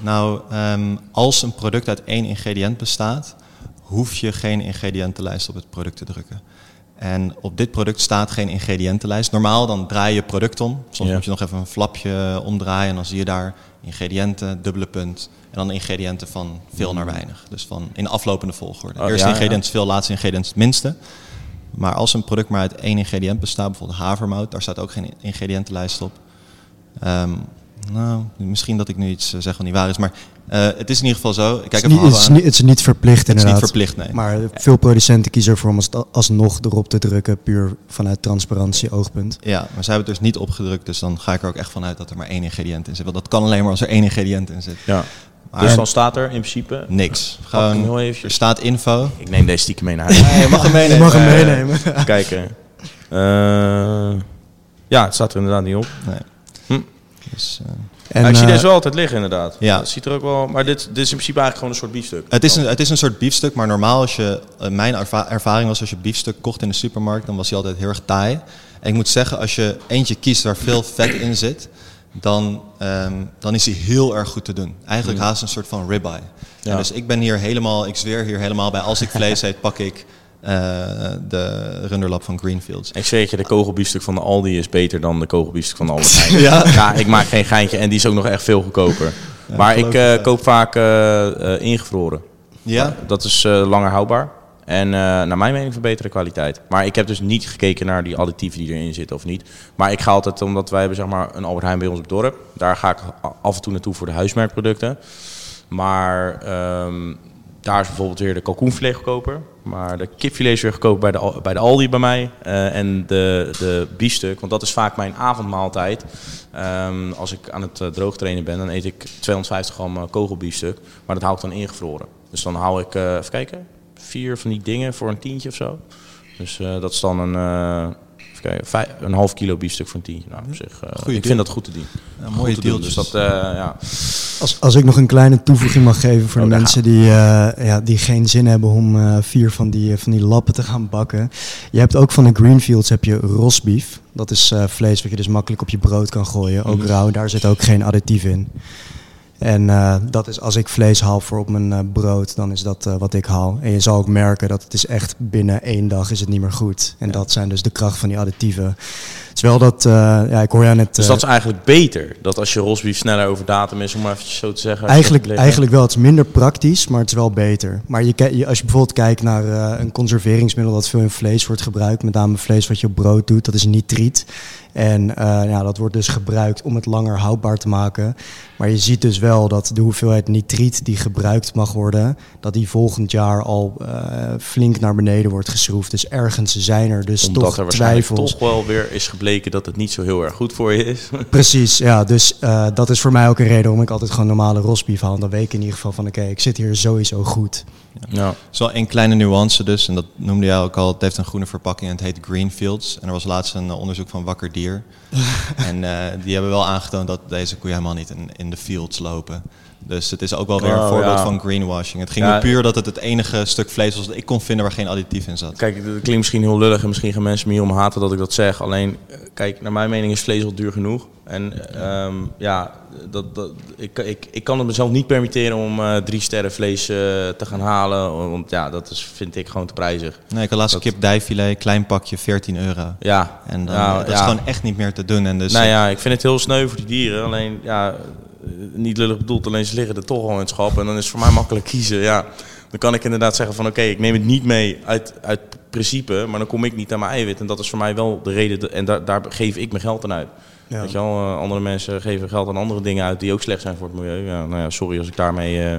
Nou, ehm, als een product uit één ingrediënt bestaat, hoef je geen ingrediëntenlijst op het product te drukken. En op dit product staat geen ingrediëntenlijst. Normaal dan draai je product om. Soms Ja. moet je nog even een flapje omdraaien en dan zie je daar ingrediënten, dubbele punt. En dan ingrediënten van veel naar weinig. Dus van in aflopende volgorde. Oh, Eerste ja, ingrediënt is veel, laatste ingrediënt is het minste. Maar als een product maar uit één ingrediënt bestaat, bijvoorbeeld havermout, daar staat ook geen ingrediëntenlijst op. Ehm, nou, misschien dat ik nu iets eh, zeg wat niet waar is, maar eh, het is in ieder geval zo. Ik Het kijk is, even niet, het, is niet, het is niet verplicht Het is inderdaad. niet verplicht, nee. Maar veel producenten kiezen ervoor om als- alsnog erop te drukken, puur vanuit transparantie oogpunt. Ja, maar zij hebben het dus niet opgedrukt, dus dan ga ik er ook echt vanuit dat er maar één ingrediënt in zit. Want dat kan alleen maar als er één ingrediënt in zit. Ja. Maar Dus dan staat er in principe, niks. Gewoon, er staat info. ik neem deze stiekem mee naar huis. Nee, je mag hem meenemen. Je mag hem meenemen. Kijken. Eh, ja, het staat er inderdaad niet op. Nee. Hm. Dus, eh, En, Maar ik zie eh, deze wel altijd liggen inderdaad. Ja. Het ziet er ook wel, maar dit, dit is in principe eigenlijk gewoon een soort biefstuk. het, is een, het is een soort biefstuk, maar normaal als je... eh, mijn erva- ervaring was als je biefstuk kocht in de supermarkt, dan was hij altijd heel erg taai. En ik moet zeggen, als je eentje kiest waar veel vet in zit, dan, ehm, dan is hij heel erg goed te doen. Eigenlijk haast een soort van ribeye. Ja. En dus ik ben hier helemaal, ik zweer hier helemaal bij. Als ik vlees eet, pak ik de runderlap van Greenfields. Ik het je, de kogelbiefstuk van de Aldi is beter dan de kogelbiefstuk van de Albert Heijn. ja? ik maak geen geintje en die is ook nog echt veel goedkoper. maar ik eh, ik, koop vaak eh, eh, ingevroren. Ja? Dat is eh, langer houdbaar. En eh, naar mijn mening verbeterde kwaliteit. Maar ik heb dus niet gekeken naar die additieven die erin zitten of niet. Maar ik ga altijd, omdat wij hebben zeg maar een Albert Heijn bij ons op dorp. Daar ga ik af en toe naartoe voor de huismerkproducten. Maar ehm, daar is bijvoorbeeld weer de kalkoenfilet goedkoper. Maar de kipfilet is weer goedkoper bij de, bij de Aldi bij mij. Eh, en de, de biefstuk, want dat is vaak mijn avondmaaltijd. Ehm, als ik aan het uh, droogtrainen ben, dan eet ik 250 gram eh, kogelbiefstuk. Maar dat hou ik dan ingevroren. Dus dan hou ik, eh, even kijken, vier van die dingen voor een tientje of zo. Dus eh, dat is dan een, eh, even kijken, vijf- een half kilo biefstuk voor een tientje. Nou, op zich, eh, ik deal. vind dat goed te doen. Ja, Goed mooie te doen. deeltjes. Dus dat, eh, ja. Als, als ik nog een kleine toevoeging mag geven voor Oh, de mensen die, eh, ja, die geen zin hebben om eh, vier van die, van die lappen te gaan bakken. Je hebt ook van de Greenfields heb je rosbief. Dat is eh, vlees wat je dus makkelijk op je brood kan gooien. Ook Mhm. rauw, daar zit ook geen additief in. En eh, dat is als ik vlees haal voor op mijn eh, brood, dan is dat eh, wat ik haal. En je zal ook merken dat het is echt binnen één dag is het niet meer goed. En dat zijn dus de kracht van die additieven. Terwijl dat, eh, ja, ik hoor jou net... Dus eh, dat is eigenlijk beter. Dat als je rosbief sneller over datum is, om maar even zo te zeggen. Eigenlijk, eigenlijk wel. Het is minder praktisch, maar het is wel beter. Maar je, als je bijvoorbeeld kijkt naar eh, een conserveringsmiddel dat veel in vlees wordt gebruikt, met name vlees wat je op brood doet, dat is nitriet. En eh, ja, dat wordt dus gebruikt om het langer houdbaar te maken. Maar je ziet dus wel dat de hoeveelheid nitriet die gebruikt mag worden, dat die volgend jaar al eh, flink naar beneden wordt geschroefd. Dus ergens zijn er dus Omdat toch er waarschijnlijk twijfels. toch wel weer is gebleken dat het niet zo heel erg goed voor je is. Precies, ja. Dus eh, dat is voor mij ook een reden waarom ik altijd gewoon normale rosbief haal. Dan weet ik in ieder geval van oké, ik zit hier sowieso goed. ja. Is wel één kleine nuance dus, en dat noemde jij ook al. Het heeft een groene verpakking en het heet Greenfields. En er was laatst een eh, onderzoek van Wakker Dier. en eh, die hebben wel aangetoond dat deze koeien helemaal niet in, in de fields lopen. Dus het is ook wel weer een Oh, voorbeeld ja. van greenwashing. Het ging Ja. puur dat het het enige stuk vlees was dat ik kon vinden waar geen additief in zat. Kijk, dat klinkt misschien heel lullig en misschien gaan mensen me hierom haten dat ik dat zeg. Alleen, eh, kijk, naar mijn mening is vlees al duur genoeg. En ehm, ja, dat, dat, ik, ik, ik kan het mezelf niet permitteren om eh, drie sterren vlees eh, te gaan halen. Want ja, dat is, vind ik gewoon te prijzig. Nee, ik had laatst Dat- kip dijfilet, klein pakje, 14 euro. Ja, En dan, Ja, dat is ja. gewoon echt niet meer te doen. En dus, nou ja, ik vind het heel sneu voor die dieren. Alleen, ja, eh, niet lullig bedoeld, alleen ze liggen er toch al in het schap. En dan is het voor mij makkelijk kiezen. Ja, dan kan ik inderdaad zeggen van oké, ik neem het niet mee uit, uit principe. Maar dan kom ik niet aan mijn eiwit. En dat is voor mij wel de reden. En daar, daar geef ik mijn geld aan uit. Ja. Weet je wel, eh, andere mensen geven geld aan andere dingen uit die ook slecht zijn voor het milieu. Ja, nou ja, sorry als ik daarmee eh,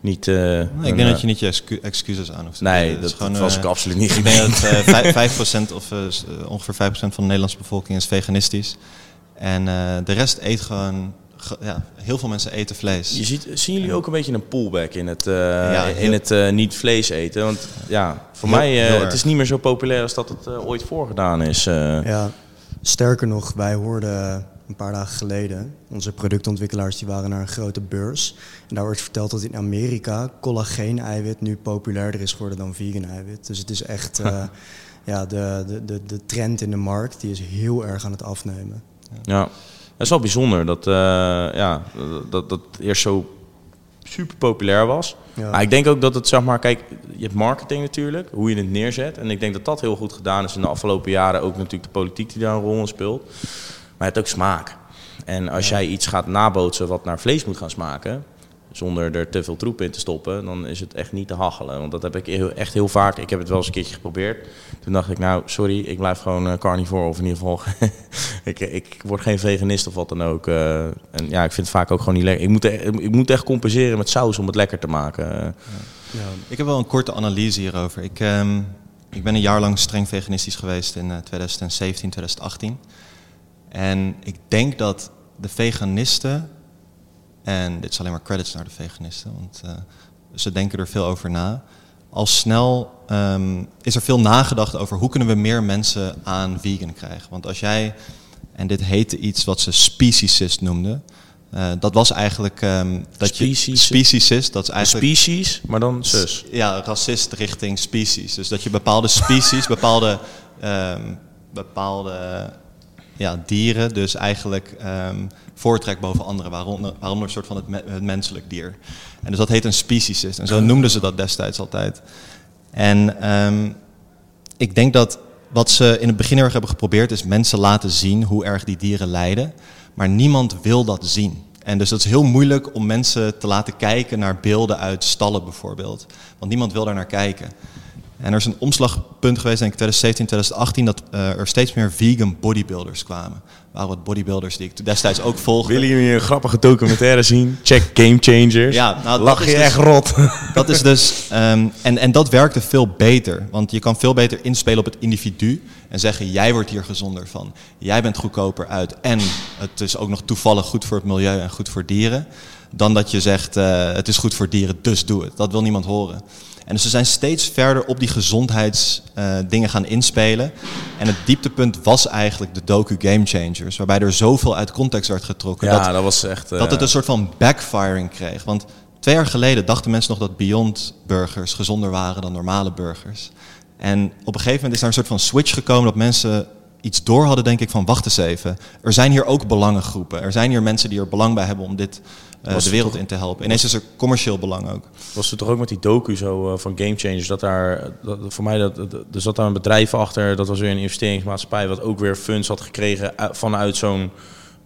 niet... eh, Nee, ik denk eh, dat je niet je excu- excuses aan hoeft te Nee, dat, is gewoon, dat was eh, ik absoluut niet. Ik denk dat eh, vijf- 5% of eh, eh, ongeveer 5% van de Nederlandse bevolking is veganistisch. En eh, de rest eet gewoon... Ja, heel veel mensen eten vlees. Je ziet, zien jullie ook een beetje een pullback in het, eh, Ja, in het eh, niet vlees eten? Want ja, voor Heel- mij, eh, heel het is niet meer zo populair als dat het eh, ooit voorgedaan is. eh. Ja, sterker nog, wij hoorden een paar dagen geleden, onze productontwikkelaars die waren naar een grote beurs. En daar wordt verteld dat in Amerika collageen-eiwit nu populairder is geworden dan vegan-eiwit. Dus het is echt, eh, ja, de, de, de, de trend in de markt die is heel erg aan het afnemen. Ja, het is wel bijzonder dat, eh, ja, dat, dat dat eerst zo super populair was. Ja. Maar ik denk ook dat het, zeg maar, kijk, je hebt marketing natuurlijk, hoe je het neerzet. En ik denk dat dat heel goed gedaan is in de afgelopen jaren. Ook natuurlijk de politiek die daar een rol in speelt. Maar het hebt ook smaak. En als jij iets gaat nabootsen wat naar vlees moet gaan smaken, zonder er te veel troep in te stoppen, dan is het echt niet te hachelen. Want dat heb ik echt heel vaak. Ik heb het wel eens een keertje geprobeerd. Toen dacht ik, nou, sorry, ik blijf gewoon eh, carnivore. Of in ieder geval, ik, ik word geen veganist of wat dan ook. eh. en ja, ik vind het vaak ook gewoon niet lekker. Ik moet, e- ik moet echt compenseren met saus om het lekker te maken. Ja. Ik heb wel een korte analyse hierover. Ik, ehm, ik ben een jaar lang streng veganistisch geweest in eh, 2017, 2018. En ik denk dat de veganisten, en dit is alleen maar credits naar de veganisten, want eh, ze denken er veel over na. Al snel ehm, is er veel nagedacht over hoe kunnen we meer mensen aan vegan krijgen. Want als jij, en dit heette iets wat ze speciesist noemden, eh, dat was eigenlijk ehm, dat je Speciesist? speciesist, dat is eigenlijk Species, maar dan zus. ja, racist richting species. Dus dat je bepaalde species, bepaalde, ehm, bepaalde ja, dieren dus eigenlijk ehm voortrekt boven andere, waaronder, waaronder een soort van het, me- het menselijk dier. En dus dat heet een speciesist. En zo noemden ze dat destijds altijd. En ehm, ik denk dat wat ze in het begin heel erg hebben geprobeerd is mensen laten zien hoe erg die dieren lijden. Maar niemand wil dat zien. En dus dat is heel moeilijk om mensen te laten kijken naar beelden uit stallen bijvoorbeeld. Want niemand wil daar naar kijken. En er is een omslagpunt geweest, denk ik 2017, 2018, dat eh, er steeds meer vegan bodybuilders kwamen. waren wat bodybuilders die ik destijds ook volgde. Willen jullie een grappige documentaire zien? Check Game Changers. Ja, nou, dat Lach je dus- echt rot. Dat is dus, ehm, en, en dat werkte veel beter. Want je kan veel beter inspelen op het individu en zeggen: jij wordt hier gezonder van. Jij bent goedkoper uit en het is ook nog toevallig goed voor het milieu en goed voor dieren. Dan dat je zegt: eh, het is goed voor dieren, dus doe het. Dat wil niemand horen. En dus ze zijn steeds verder op die gezondheidsdingen gaan inspelen. En het dieptepunt was eigenlijk de docu Game Changers, waarbij er zoveel uit context werd getrokken. Ja, dat, dat was echt... eh, dat het een soort van backfiring kreeg. Want twee jaar geleden dachten mensen nog dat Beyond burgers gezonder waren dan normale burgers. En op een gegeven moment is daar een soort van switch gekomen dat mensen iets door hadden, denk ik, van wacht eens even. Er zijn hier ook belangengroepen. Er zijn hier mensen die er belang bij hebben om dit eh, Was de wereld toch- in te helpen. Ineens is er commercieel belang ook. Was het toch ook met die docu zo eh, van Game Changers, dat daar, dat, voor mij, dat, dat- er zat daar een bedrijf achter, dat was weer een investeringsmaatschappij, wat ook weer funds had gekregen uit- vanuit zo'n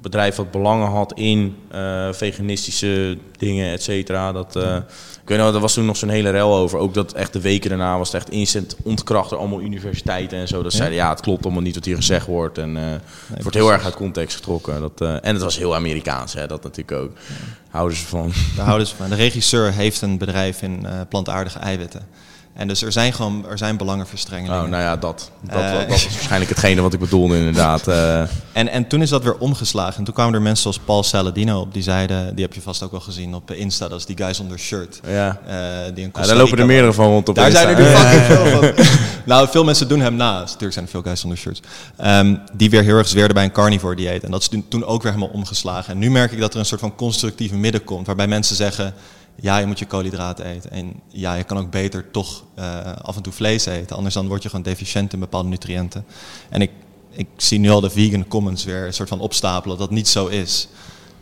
bedrijf wat belangen had in eh, veganistische dingen, et cetera. Dat, eh, ik weet er was toen nog zo'n hele rel over, ook dat echt de weken daarna was het echt instant ontkracht door allemaal universiteiten en zo. Dat Ja? zeiden, ja, het klopt allemaal niet wat hier gezegd wordt en eh, het wordt heel erg uit context getrokken. Dat, eh, en het was heel Amerikaans, hè, dat natuurlijk ook. Houden ze van. Daar houden ze van. De regisseur heeft een bedrijf in eh, plantaardige eiwitten. En dus er zijn gewoon er zijn belangenverstrengelingen. Oh, nou ja, dat. Dat, Eh. dat was waarschijnlijk hetgene wat ik bedoelde inderdaad. Eh, En, en toen is dat weer omgeslagen. En toen kwamen er mensen zoals Paul Saladino op, die zeiden, die heb je vast ook wel gezien op Insta, dat is die guy zonder shirt. ja. Eh, die Ja, Costa daar lopen er meerdere van rond op Daar Insta. zijn er nu fucking veel van. nou, veel mensen doen hem na. Natuurlijk zijn er veel guys zonder shirts. Ehm, die weer heel erg zweerden bij een carnivore dieet. En dat is toen ook weer helemaal omgeslagen. En nu merk ik dat er een soort van constructieve midden komt. Waarbij mensen zeggen, ja, je moet je koolhydraten eten. En ja, je kan ook beter toch eh, af en toe vlees eten. Anders dan word je gewoon deficiënt in bepaalde nutriënten. En ik, ik zie nu al de vegan comments weer een soort van opstapelen dat dat niet zo is.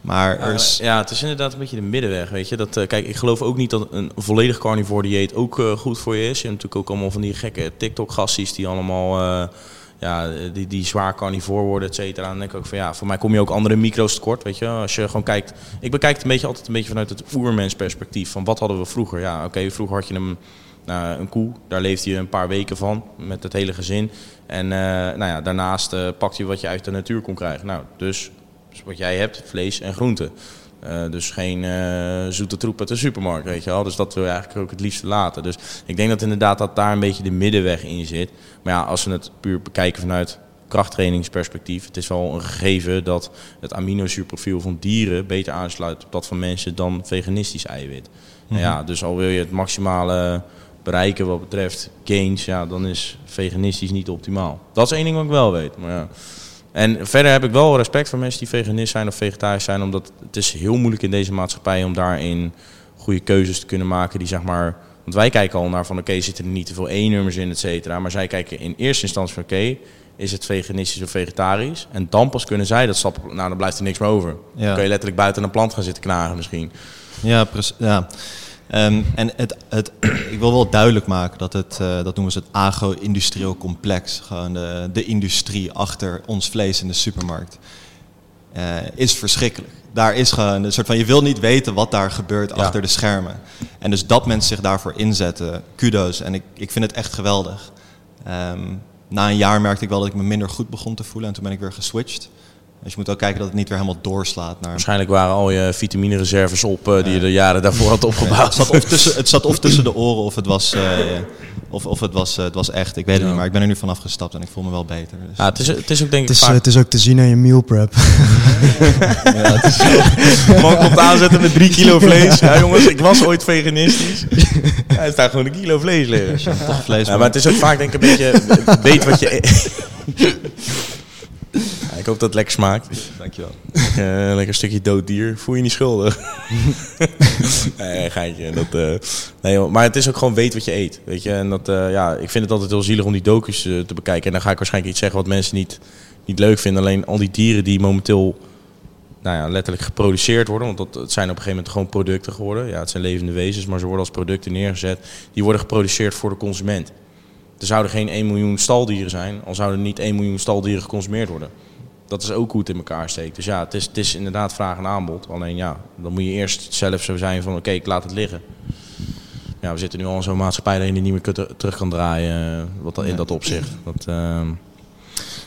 Maar er is... Ja, het is inderdaad een beetje de middenweg, weet je. Dat, eh, kijk, ik geloof ook niet dat een volledig carnivore dieet ook eh, goed voor je is. Je hebt natuurlijk ook allemaal van die gekke TikTok-gasties die allemaal... ja, die, die zwaar carnivore worden, et cetera. Dan denk ik ook van ja, voor mij kom je ook andere micro's tekort, weet je. Als je gewoon kijkt... Ik bekijk het een beetje altijd een beetje vanuit het oermensperspectief. Van wat hadden we vroeger? Ja, oké, vroeger had je een, nou, een koe. Daar leefde je een paar weken van, met het hele gezin. En eh, nou ja, daarnaast eh, pakte je wat je uit de natuur kon krijgen. Nou, dus dus wat jij hebt, vlees en groenten. Eh, dus geen eh, zoete troep uit de supermarkt, weet je wel. Dus dat wil je eigenlijk ook het liefst laten. Dus ik denk dat inderdaad dat daar een beetje de middenweg in zit. Maar ja, als we het puur bekijken vanuit krachttrainingsperspectief... het is wel een gegeven dat het aminozuurprofiel van dieren... beter aansluit op dat van mensen dan veganistisch eiwit. Nou ja, dus al wil je het maximale bereiken wat betreft gains... Ja, dan is veganistisch niet optimaal. Dat is één ding wat ik wel weet, maar ja... En verder heb ik wel respect voor mensen die veganist zijn of vegetarisch zijn, omdat het is heel moeilijk in deze maatschappij om daarin goede keuzes te kunnen maken die zeg maar. Want wij kijken al naar van oké, zitten er niet te veel E-nummers in, et cetera. Maar zij kijken in eerste instantie van oké, is het veganistisch of vegetarisch? En dan pas kunnen zij dat stappen. Nou, dan blijft er niks meer over. Ja. Dan kun je letterlijk buiten een plant gaan zitten knagen misschien. Ja, precies. Ja. Ehm, en het, het, ik wil wel duidelijk maken dat het, eh, dat noemen ze het agro-industrieel complex, gewoon de, de industrie achter ons vlees in de supermarkt, eh, is verschrikkelijk. Daar is gewoon een soort van, je wil niet weten wat daar gebeurt Ja. achter de schermen. En dus dat mensen zich daarvoor inzetten, kudo's. En ik, ik vind het echt geweldig. Ehm, na een jaar merkte ik wel dat ik me minder goed begon te voelen en toen ben ik weer geswitcht. Dus je moet ook kijken dat het niet weer helemaal doorslaat naar Waarschijnlijk waren al je vitaminereserves op eh, die je de jaren daarvoor had het, opgebouwd. zat of tussen, het zat of tussen de oren of het was, eh, of, of het was, eh, het was echt. Ik weet het Ja. niet, maar ik ben er nu vanaf gestapt en ik voel me wel beter. Dus. Ja, het, is, het is ook denk ik Het is, vaak... het is ook te zien aan je meal prep. Man komt aanzetten met drie kilo vlees. Ja jongens, ik was ooit veganistisch. Ja, er staat gewoon een kilo vlees liggen. toch vlees. Ja, maar het is ook vaak denk ik een beetje... Weet wat je... Ja, ik hoop dat het lekker smaakt. Dankjewel. Eh, lekker stukje dood dier. Voel je niet schuldig. nee, geintje. Dat, eh, nee, joh, maar het is ook gewoon weet wat je eet. Weet je? En dat, eh, ja, ik vind het altijd heel zielig om die docus eh, te bekijken. En dan ga ik waarschijnlijk iets zeggen wat mensen niet, niet leuk vinden. Alleen al die dieren die momenteel nou ja, letterlijk geproduceerd worden. Want dat, het zijn op een gegeven moment gewoon producten geworden. Ja, het zijn levende wezens, maar ze worden als producten neergezet. Die worden geproduceerd voor de consument. Er zouden geen 1 miljoen staldieren zijn, al zouden niet 1 miljoen staldieren geconsumeerd worden. Dat is ook hoe het in elkaar steekt. Dus ja, het is, het is inderdaad vraag en aanbod. Alleen ja, dan moet je eerst zelf zo zijn van oké, ik laat het liggen. Ja, we zitten nu al in zo'n maatschappij dat je niet meer terug kan draaien. eh, Wat dat, in dat opzicht. Dat, ehm,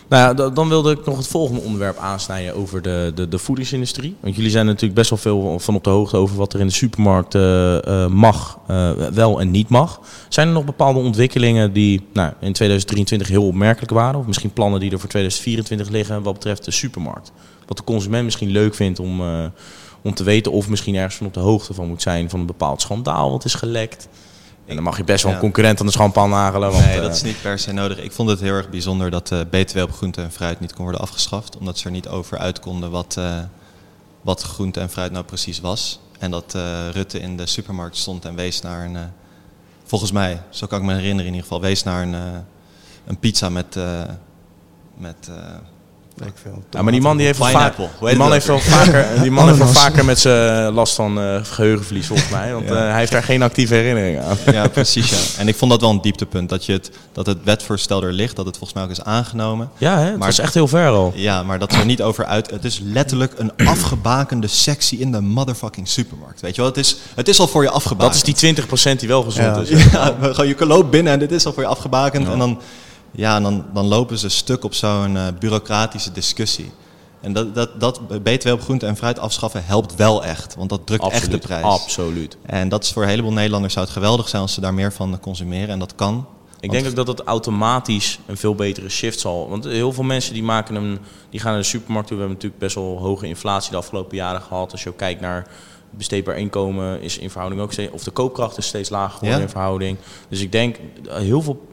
nou ja, da- dan wilde ik nog het volgende onderwerp aansnijden over de, de, de voedingsindustrie. Want jullie zijn natuurlijk best wel veel van op de hoogte over wat er in de supermarkt eh, eh, mag, eh, wel en niet mag. Zijn er nog bepaalde ontwikkelingen die nou, in 2023 heel opmerkelijk waren? Of misschien plannen die er voor 2024 liggen wat betreft de supermarkt? Wat de consument misschien leuk vindt om, om te weten of misschien ergens van op de hoogte van moet zijn van een bepaald schandaal wat is gelekt. En dan mag je best wel een concurrent aan de schandpaal nagelen. Want, Nee, eh, dat is niet per se nodig. Ik vond het heel erg bijzonder dat de BTW op groente en fruit niet kon worden afgeschaft. Omdat ze er niet over uit konden wat, eh, wat groente en fruit nou precies was. En dat eh, Rutte in de supermarkt stond en wees naar een... eh, volgens mij, zo kan ik me herinneren in ieder geval, wees naar een, eh, een pizza met... eh, met eh, ik veel. Ja, maar die man die heeft wel vaak, die man heeft wel vaker, die man heeft wel vaker met zijn last van eh, geheugenverlies volgens mij, want Ja. eh, hij heeft daar geen actieve herinnering aan. Ja, precies. Ja. En ik vond dat wel een dieptepunt. Dat, je het, dat het wetvoorstel er ligt, dat het volgens mij ook is aangenomen. Ja, hè? het Maar- was echt heel ver al. Ja, maar dat ze er niet over uit. Het is letterlijk een afgebakende sectie in de motherfucking supermarkt. Weet je wel? Het is, het is al voor je afgebakend. Dat is die 20% die wel gezond Ja. is. Ja, je loopt binnen en dit is al voor je afgebakend. Ja. En dan, ja, en dan, dan lopen ze stuk op zo'n eh, bureaucratische discussie. En dat, dat, dat BTW op groente en fruit afschaffen helpt wel echt. Want dat drukt echt de prijs. Absoluut. En dat is voor een heleboel Nederlanders zou het geweldig zijn als ze daar meer van consumeren. En dat kan. Ik denk ook dat het automatisch een veel betere shift zal. Want heel veel mensen die maken hem, die gaan naar de supermarkt toe. We hebben natuurlijk best wel hoge inflatie de afgelopen jaren gehad. Als je ook kijkt naar besteedbaar inkomen is in verhouding ook steeds, of de koopkracht is steeds lager geworden Ja. in verhouding. Dus ik denk, eh, heel veel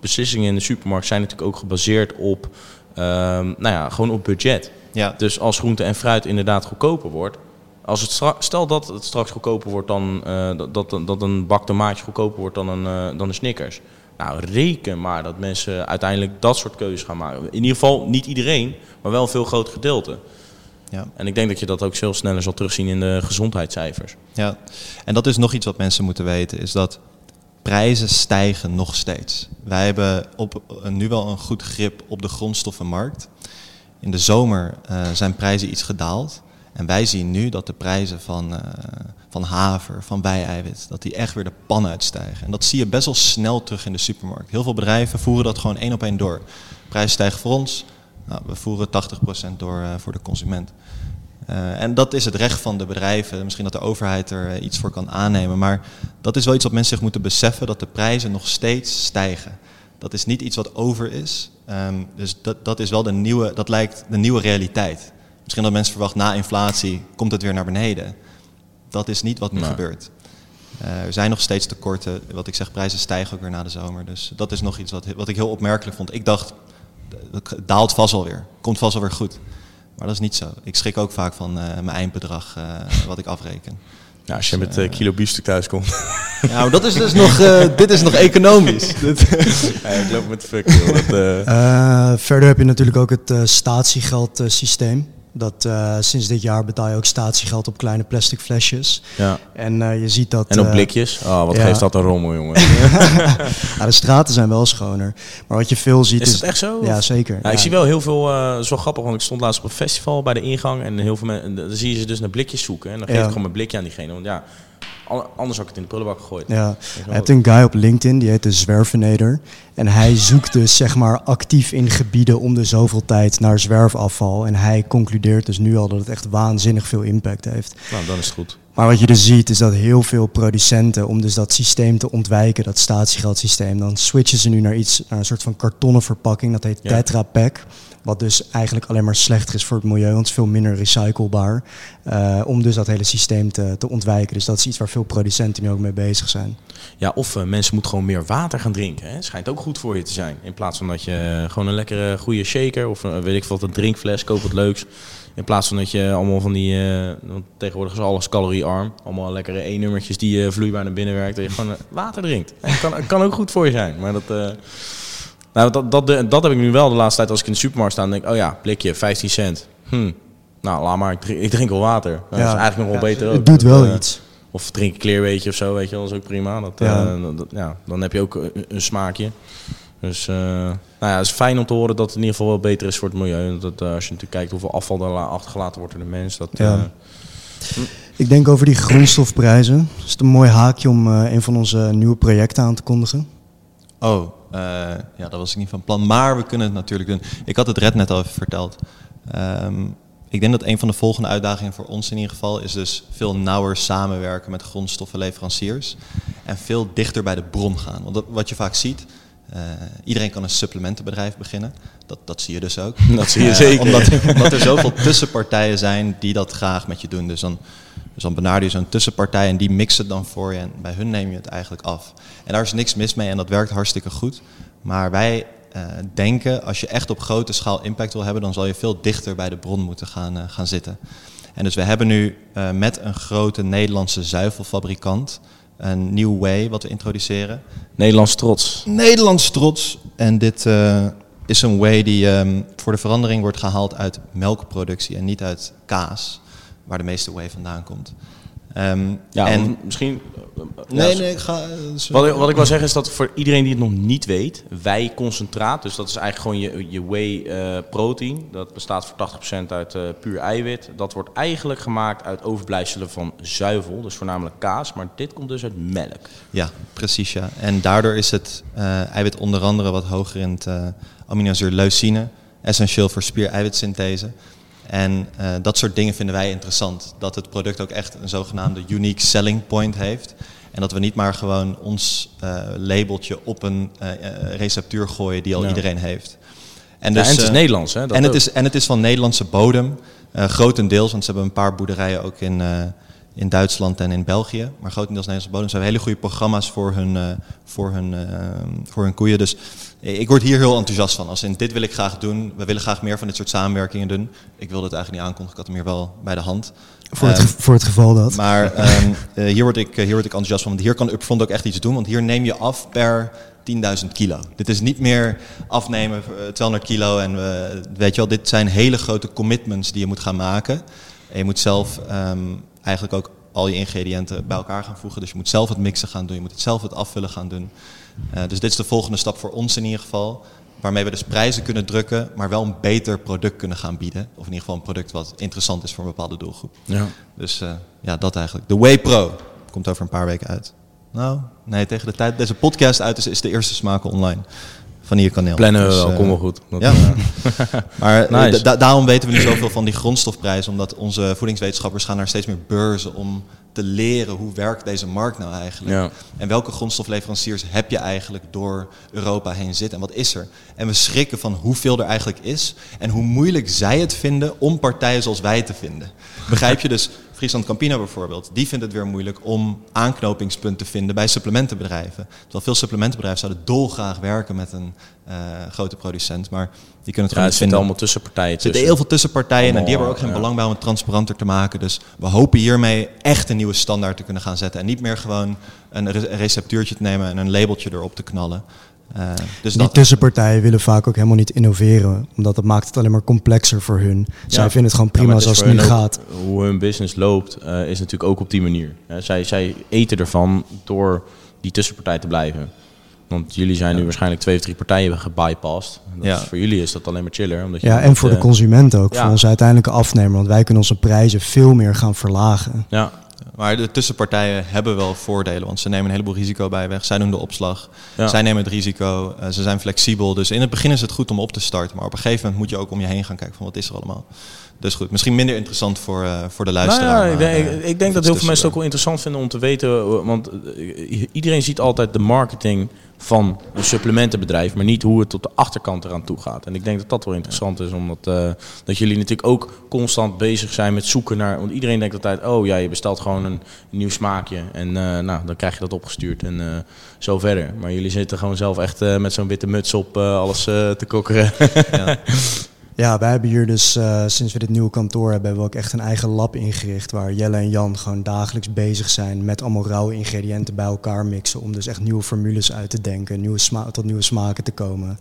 beslissingen in de supermarkt zijn natuurlijk ook gebaseerd op, ehm, nou ja, gewoon op budget. Ja, Dus als groente en fruit inderdaad goedkoper wordt. Als het stel dat het straks goedkoper wordt dan eh, dat, dat, dat een bak tomaatje goedkoper wordt dan een, eh, dan een Snickers. Nou, reken maar dat mensen uiteindelijk dat soort keuzes gaan maken. In ieder geval niet iedereen, maar wel een veel groter gedeelte. ja. En ik denk dat je dat ook veel sneller zal terugzien in de gezondheidscijfers. Ja, en dat is nog iets wat mensen moeten weten, is dat prijzen stijgen nog steeds. Wij hebben op, eh, nu wel een goed grip op de grondstoffenmarkt. In de zomer eh, zijn prijzen iets gedaald. En wij zien nu dat de prijzen van, eh, van haver, van bijeiwit, dat die echt weer de pan uitstijgen. En dat zie je best wel snel terug in de supermarkt. Heel veel bedrijven voeren dat gewoon één op één door. Prijzen stijgen voor ons, nou, we voeren 80% door voor de consument. Eh, en dat is het recht van de bedrijven. Misschien dat de overheid er eh, iets voor kan aannemen. Maar dat is wel iets wat mensen zich moeten beseffen: dat de prijzen nog steeds stijgen. Dat is niet iets wat over is. Ehm, dus dat, dat is wel de nieuwe, dat lijkt de nieuwe realiteit. Misschien dat mensen verwachten na inflatie komt het weer naar beneden. Dat is niet wat nu Nee. gebeurt. Eh, er zijn nog steeds tekorten. Wat ik zeg, prijzen stijgen ook weer na de zomer. Dus dat is nog iets wat, wat ik heel opmerkelijk vond. Ik dacht, het daalt vast wel weer. Komt vast wel weer goed. Maar dat is niet zo. Ik schrik ook vaak van eh, mijn eindbedrag eh, wat ik afreken. Ja, als je met eh, kilo biefstuk thuis komt. Ja, maar dat is dus nog, eh, dit is nog economisch. ja, ik loop met fuck, joh. Dat, eh, Eh, verder heb je natuurlijk ook het statiegeldsysteem. Dat eh, sinds dit jaar betaal je ook statiegeld op kleine plastic flesjes. ja. En eh, je ziet dat. En op eh, blikjes. Oh, wat ja. geeft dat een rommel, jongen. ja, de straten zijn wel schoner. Maar wat je veel ziet Is is. dat echt zo? Ja, zeker. Ja, ik zie wel heel veel, dat is wel grappig, want ik stond laatst op een festival bij de ingang en heel veel mensen, dan zie je ze dus naar blikjes zoeken. En dan geef ik gewoon mijn blikje aan diegene, want ja, anders had ik het in de prullenbak gegooid. Ja, je hebt een guy op LinkedIn, die heet de Zwervenator. En hij zoekt dus zeg maar actief in gebieden om de zoveel tijd naar zwerfafval. En hij concludeert dus nu al dat het echt waanzinnig veel impact heeft. Nou, dan is het goed. Maar wat je dus ziet is dat heel veel producenten, om dus dat systeem te ontwijken, dat statiegeldsysteem, dan switchen ze nu naar iets, naar een soort van kartonnen verpakking. Dat heet Ja. Tetra Pak. Wat dus eigenlijk alleen maar slechter is voor het milieu, want het is veel minder recyclebaar. eh, om dus dat hele systeem te, te ontwijken. Dus dat is iets waar veel producenten nu ook mee bezig zijn. Ja, of eh, mensen moeten gewoon meer water gaan drinken. Hè. Schijnt ook goed voor je te zijn. In plaats van dat je eh, gewoon een lekkere goede shaker of weet ik wat, een drinkfles, koop wat leuks. In plaats van dat je allemaal van die, tegenwoordig is alles caloriearm. Allemaal lekkere E-nummertjes die eh, vloeibaar naar binnen werkt. Dat je gewoon water drinkt. En kan, kan ook goed voor je zijn. Maar dat, nou, dat, dat, dat heb ik nu wel de laatste tijd als ik in de supermarkt sta. Dan denk ik, oh ja, blikje, 15 cent. Hm. Nou, laat maar, ik drink, ik drink wel water. Nou, Dat is eigenlijk nog wel beter ook. Het doet wel eh, iets. Of drink een kleerweetje of zo, weet je wel, dat is ook prima. Dat, Ja. ja. dat, ja, dan heb je ook een, een smaakje. Dus eh, nou ja, het is fijn om te horen dat het in ieder geval wel beter is voor het milieu. Dat, eh, als je natuurlijk kijkt hoeveel afval er la- achtergelaten wordt door de mens. Dat, Ja. eh, Ik denk over die grondstofprijzen. Is het een mooi haakje om eh, een van onze nieuwe projecten aan te kondigen? Oh, eh, ja, dat was ik niet van plan. Maar we kunnen het natuurlijk doen. Ik had het Red net al even verteld. Ehm, ik denk dat een van de volgende uitdagingen voor ons in ieder geval is dus veel nauwer samenwerken met grondstoffenleveranciers. En veel dichter bij de bron gaan. Want dat, wat je vaak ziet, eh, iedereen kan een supplementenbedrijf beginnen. Dat, dat zie je dus ook. Dat zie je Eh, zeker. Omdat, omdat er zoveel tussenpartijen zijn die dat graag met je doen. Dus dan, dus dan benader je zo'n tussenpartij en die mixen het dan voor je. En bij hun neem je het eigenlijk af. En daar is niks mis mee en dat werkt hartstikke goed. Maar wij eh, denken, als je echt op grote schaal impact wil hebben, dan zal je veel dichter bij de bron moeten gaan, eh, gaan zitten. En dus we hebben nu eh, met een grote Nederlandse zuivelfabrikant een nieuw way wat we introduceren. Nederlands trots. Nederlands trots. En dit is een way die ehm, voor de verandering wordt gehaald uit melkproductie en niet uit kaas, waar de meeste way vandaan komt. Ehm, Ja, en, misschien... ja, nee, nee, ik ga. eh, Wat ik, wat ik wil zeggen is dat voor iedereen die het nog niet weet, wij concentraat, dus dat is eigenlijk gewoon je, je whey eh, protein, dat bestaat voor 80% uit eh, puur eiwit. Dat wordt eigenlijk gemaakt uit overblijfselen van zuivel, dus voornamelijk kaas, maar dit komt dus uit melk. Ja, precies ja. En daardoor is het eh, eiwit onder andere wat hoger in het eh aminozuur leucine, essentieel voor spier-eiwitsynthese. En uh, dat soort dingen vinden wij interessant. Dat het product ook echt een zogenaamde unique selling point heeft. En dat we niet maar gewoon ons uh, labeltje op een uh, receptuur gooien die al iedereen heeft. En, dus, en het is eh, Nederlands, hè? Dat en, het is, en het is van Nederlandse bodem. eh, grotendeels, want ze hebben een paar boerderijen ook in, eh, in Duitsland en in België. Maar grotendeels Nederlandse bodem. Ze hebben hele goede programma's voor hun, eh, voor hun, eh, voor hun koeien. Dus ik word hier heel enthousiast van. Als in, dit wil ik graag doen. We willen graag meer van dit soort samenwerkingen doen. Ik wilde het eigenlijk niet aankondigen. Ik had hem hier wel bij de hand. Voor het, Ehm, voor het geval dat. maar ehm, eh, hier, word ik, hier word ik enthousiast van. Want hier kan Upfront ook echt iets doen. Want hier neem je af per 10.000 kilo. Dit is niet meer afnemen eh, 200 kilo. En weet je wel, dit zijn hele grote commitments die je moet gaan maken. En je moet zelf ehm, eigenlijk ook al je ingrediënten bij elkaar gaan voegen. Dus je moet zelf het mixen gaan doen. Je moet het zelf het afvullen gaan doen. Eh, dus dit is de volgende stap voor ons in ieder geval. Waarmee we dus prijzen kunnen drukken, maar wel een beter product kunnen gaan bieden. Of in ieder geval een product wat interessant is voor een bepaalde doelgroep. Ja. Dus eh, ja, dat eigenlijk. De Way Pro komt over een paar weken uit. Nou, nee, tegen de tijd deze podcast uit is, is de eerste smaken online. Van hier kaneel. Plannen we Dus, wel, eh, kom wel goed. Dat, ja. Maar eh, Nice. da- daarom weten we nu zoveel van die grondstofprijzen. Omdat onze voedingswetenschappers gaan naar steeds meer beurzen om te leren hoe werkt deze markt nou eigenlijk. Ja. En welke grondstofleveranciers heb je eigenlijk door Europa heen zitten en wat is er? En we schrikken van hoeveel er eigenlijk is en hoe moeilijk zij het vinden om partijen zoals wij te vinden. Begrijp je dus? Friesland Campina bijvoorbeeld, die vindt het weer moeilijk om aanknopingspunten te vinden bij supplementenbedrijven. Terwijl veel supplementenbedrijven zouden dolgraag werken met een eh, grote producent, maar die kunnen het ja, gewoon niet vinden. allemaal tussen partijen Er zitten tussen. heel veel tussenpartijen en die hebben er ook geen ja. belang bij om het transparanter te maken. Dus we hopen hiermee echt een nieuwe standaard te kunnen gaan zetten. En niet meer gewoon een receptuurtje te nemen en een labeltje erop te knallen. Eh, dus Die dat, tussenpartijen willen vaak ook helemaal niet innoveren, omdat dat maakt het alleen maar complexer voor hun. Zij vinden het gewoon Ja, prima zoals het nu gaat. Hoe hun business loopt, eh, is natuurlijk ook op die manier. Hè, zij, zij eten ervan door die tussenpartij te blijven. Want jullie zijn nu waarschijnlijk twee of drie partijen gebypast. Dat Ja. is, voor jullie is dat alleen maar chiller. Omdat je Ja, en voor de eh, consument ook, ja. voor onze uiteindelijke afnemer, want wij kunnen onze prijzen veel meer gaan verlagen. Ja, maar de tussenpartijen hebben wel voordelen, want ze nemen een heleboel risico bij weg. Zij doen de opslag, Ja. zij nemen het risico, eh, ze zijn flexibel. Dus in het begin is het goed om op te starten, maar op een gegeven moment moet je ook om je heen gaan kijken van wat is er allemaal. Dus goed, misschien minder interessant voor, eh, voor de Nou luisteraar. ja, ik maar, denk, eh, ik- ik denk dat heel veel mensen het ook wel interessant vinden om te weten. eh, Want eh, iedereen ziet altijd de marketing van een supplementenbedrijf, maar niet hoe het tot de achterkant eraan toe gaat. En ik denk dat dat wel interessant is, omdat eh, dat jullie natuurlijk ook constant bezig zijn met zoeken naar. Want iedereen denkt altijd: oh ja, je bestelt gewoon een nieuw smaakje en eh, nou, dan krijg je dat opgestuurd en eh, zo verder. Maar jullie zitten gewoon zelf echt met zo'n witte muts op alles te kokkeren. Ja. Ja, wij hebben hier dus eh, sinds we dit nieuwe kantoor hebben, hebben we ook echt een eigen lab ingericht. Waar Jelle en Jan gewoon dagelijks bezig zijn met allemaal rauwe ingrediënten bij elkaar mixen. Om dus echt nieuwe formules uit te denken, nieuwe sma tot nieuwe smaken te komen.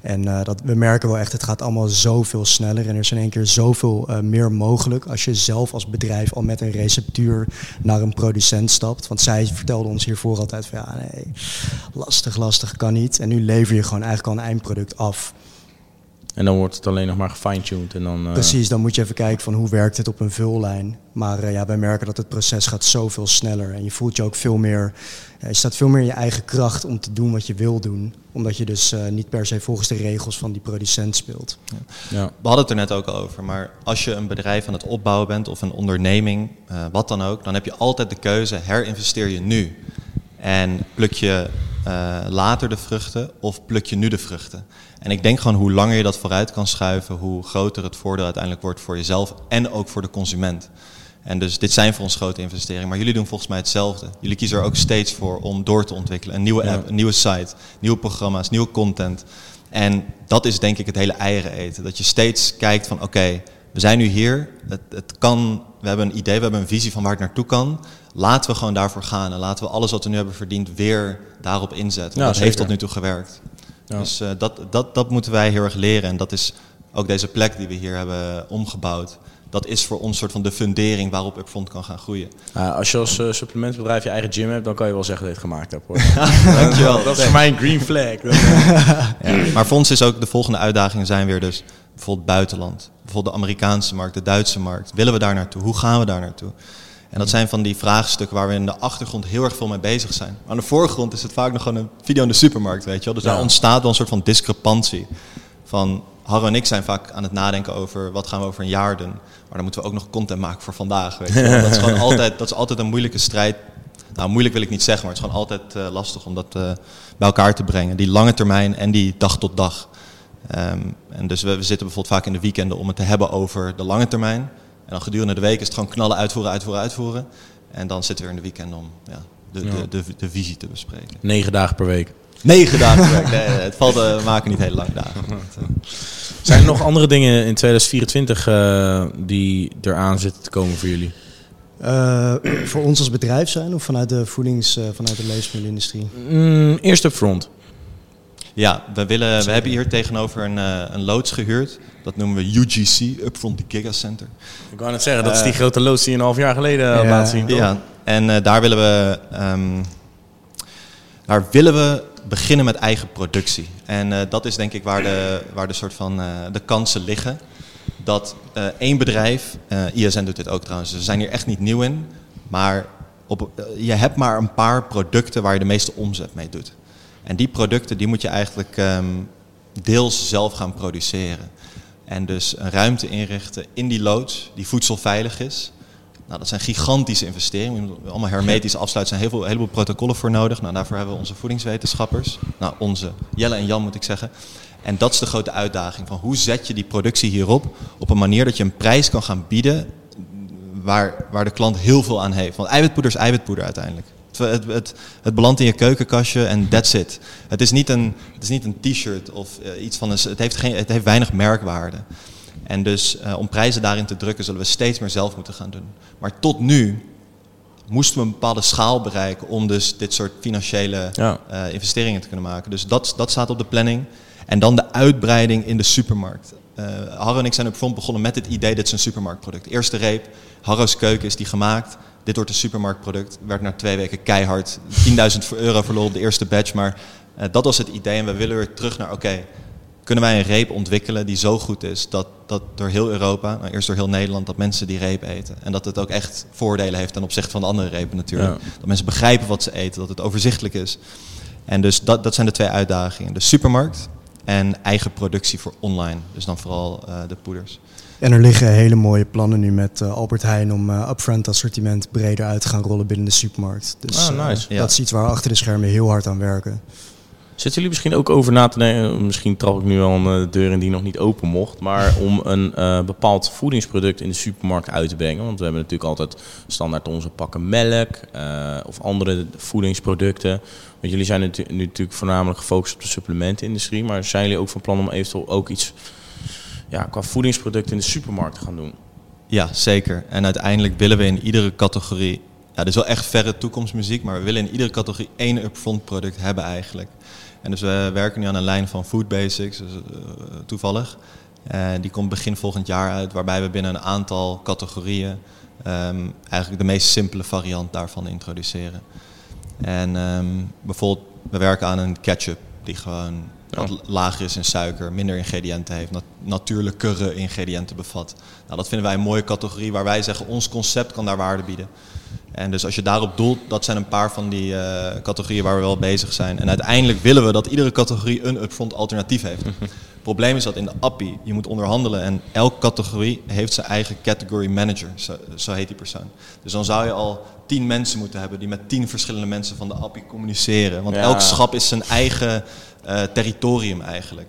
En eh, dat, we merken wel echt, het gaat allemaal zoveel sneller. En er is in één keer zoveel eh, meer mogelijk als je zelf als bedrijf al met een receptuur naar een producent stapt. Want zij vertelden ons hiervoor altijd van ja, nee, lastig, lastig, kan niet. En nu lever je gewoon eigenlijk al een eindproduct af. En dan wordt het alleen nog maar gefine-tuned. En dan, eh, Precies, dan moet je even kijken van hoe werkt het op een vullijn. Maar eh, ja, wij merken dat het proces gaat zoveel sneller. En je voelt je ook veel meer, ja, je staat veel meer in je eigen kracht om te doen wat je wil doen. Omdat je dus eh, niet per se volgens de regels van die producent speelt. Ja. We hadden het er net ook al over, maar als je een bedrijf aan het opbouwen bent of een onderneming, eh, wat dan ook, dan heb je altijd de keuze, herinvesteer je nu en pluk je eh, later de vruchten of pluk je nu de vruchten. En ik denk gewoon hoe langer je dat vooruit kan schuiven, hoe groter het voordeel uiteindelijk wordt voor jezelf en ook voor de consument. En dus dit zijn voor ons grote investeringen, maar jullie doen volgens mij hetzelfde. Jullie kiezen er ook steeds voor om door te ontwikkelen. Een nieuwe Ja. app, een nieuwe site, nieuwe programma's, nieuwe content. En dat is denk ik het hele eieren eten. Dat je steeds kijkt van oké, we zijn nu hier. Het, het kan, we hebben een idee, we hebben een visie van waar het naartoe kan. Laten we gewoon daarvoor gaan. En laten we alles wat we nu hebben verdiend weer daarop inzetten. Ja, Want dat heeft tot nu toe gewerkt. Ja. Dus eh, dat, dat, dat moeten wij heel erg leren. En dat is ook deze plek die we hier hebben omgebouwd. Dat is voor ons soort van de fundering waarop Upfront kan gaan groeien. Ja, als je als eh, supplementbedrijf je eigen gym hebt, dan kan je wel zeggen dat je het gemaakt hebt. Hoor. Dankjewel. dat is voor mij een green flag. Ja. Maar voor ons is ook de volgende uitdagingen zijn weer dus bijvoorbeeld buitenland. Bijvoorbeeld de Amerikaanse markt, de Duitse markt. Willen we daar naartoe? Hoe gaan we daar naartoe? En dat zijn van die vraagstukken waar we in de achtergrond heel erg veel mee bezig zijn. Maar aan de voorgrond is het vaak nog gewoon een video in de supermarkt, weet je wel. Dus Ja. daar ontstaat wel een soort van discrepantie. Van Harro en ik zijn vaak aan het nadenken over wat gaan we over een jaar doen. Maar dan moeten we ook nog content maken voor vandaag. Weet je wel. Dat, is gewoon altijd, dat is altijd een moeilijke strijd. Nou, moeilijk wil ik niet zeggen, maar het is gewoon altijd uh, lastig om dat uh, bij elkaar te brengen. Die lange termijn en die dag tot dag. Um, en dus we, we, zitten bijvoorbeeld vaak in de weekenden om het te hebben over de lange termijn. En dan gedurende de week is het gewoon knallen, uitvoeren, uitvoeren, uitvoeren. En dan zitten we in de weekend om ja, de, ja. de, de, de, visie te bespreken. Negen dagen per week. Negen dagen per week. Nee, het valt, uh, we maken niet hele lange dagen. Zijn er nog andere dingen in 2024 uh, die eraan zitten te komen voor jullie? Uh, voor ons als bedrijf zijn of vanuit de voedings, uh, vanuit de levensmiddelenindustrie? Mm, eerst up front. Ja, we, willen, we hebben hier tegenover een, uh, een loods gehuurd. Dat noemen we UGC, Upfront Giga Center. Ik wou net zeggen, dat is die grote loods die je een half jaar geleden ja, laat zien. Toch? Ja, en daar willen we... Um, daar willen we beginnen met eigen productie. En uh, dat is denk ik waar de, waar de soort van uh, de kansen liggen. Dat uh, één bedrijf, ISN doet dit ook trouwens, ze zijn hier echt niet nieuw in. Maar op, je hebt maar een paar producten waar je de meeste omzet mee doet. En die producten die moet je eigenlijk um, deels zelf gaan produceren. En dus een ruimte inrichten in die loods die voedselveilig is. Nou, dat zijn gigantische investeringen. Je moet allemaal hermetisch afsluiten. Er zijn heel veel, heleboel protocollen voor nodig. Nou, daarvoor hebben we onze voedingswetenschappers. Nou, onze Jelle en Jan moet ik zeggen. En dat is de grote uitdaging. Van hoe zet je die productie hierop op een manier dat je een prijs kan gaan bieden waar, waar de klant heel veel aan heeft. Want eiwitpoeder is eiwitpoeder uiteindelijk. Het, het, het, het belandt in je keukenkastje en that's it. Het is niet een, het is niet een t-shirt of uh, iets van een... Het heeft, geen, het heeft weinig merkwaarde. En dus uh, om prijzen daarin te drukken zullen we steeds meer zelf moeten gaan doen. Maar tot nu moesten we een bepaalde schaal bereiken om dus dit soort financiële ja. uh, investeringen te kunnen maken. Dus dat, dat staat op de planning. En dan de uitbreiding in de supermarkt. Uh, Harro en ik zijn op front begonnen met het idee, dit is een supermarktproduct. Eerste reep, Harro's keuken is die gemaakt. Dit wordt een supermarktproduct. Werd na twee weken keihard 10.000 euro verloren op de eerste batch. Maar uh, dat was het idee en we willen weer terug naar, oké, okay, kunnen wij een reep ontwikkelen die zo goed is dat, dat door heel Europa, nou eerst door heel Nederland, dat mensen die reep eten. En dat het ook echt voordelen heeft ten opzichte van de andere repen natuurlijk. Ja. Dat mensen begrijpen wat ze eten, dat het overzichtelijk is. En dus dat, dat zijn de twee uitdagingen. De supermarkt en eigen productie voor online. Dus dan vooral uh, de poeders. En er liggen hele mooie plannen nu met uh, Albert Heijn om uh, upfront assortiment breder uit te gaan rollen binnen de supermarkt. Dus ah, nice. ja. dat is iets waar we achter de schermen heel hard aan werken. Zitten jullie misschien ook over na te denken, misschien trap ik nu al een deur in die nog niet open mocht, maar om een uh, bepaald voedingsproduct in de supermarkt uit te brengen? Want we hebben natuurlijk altijd standaard onze pakken melk uh, of andere voedingsproducten. Want jullie zijn nu natuurlijk voornamelijk gefocust op de supplementenindustrie, maar zijn jullie ook van plan om eventueel ook iets ja, qua voedingsproducten in de supermarkt gaan doen? Ja, zeker. En uiteindelijk willen we in iedere categorie, ja, dat is wel echt verre toekomstmuziek, maar we willen in iedere categorie één upfront product hebben eigenlijk. En dus we werken nu aan een lijn van Food Basics, dus, uh, toevallig. Uh, die komt begin volgend jaar uit, waarbij we binnen een aantal categorieën um, eigenlijk de meest simpele variant daarvan introduceren. En um, bijvoorbeeld, we werken aan een ketchup die gewoon wat lager is in suiker, minder ingrediënten heeft, nat natuurlijkere ingrediënten bevat. Nou, dat vinden wij een mooie categorie waar wij zeggen ons concept kan daar waarde bieden. En dus als je daarop doelt, dat zijn een paar van die uh, categorieën waar we wel bezig zijn. En uiteindelijk willen we dat iedere categorie een upfront alternatief heeft. Het probleem is dat in de appie, je moet onderhandelen en elke categorie heeft zijn eigen category manager, zo, zo heet die persoon. Dus dan zou je al tien mensen moeten hebben die met tien verschillende mensen van de appie communiceren. Want ja. elk schap is zijn eigen uh, territorium eigenlijk.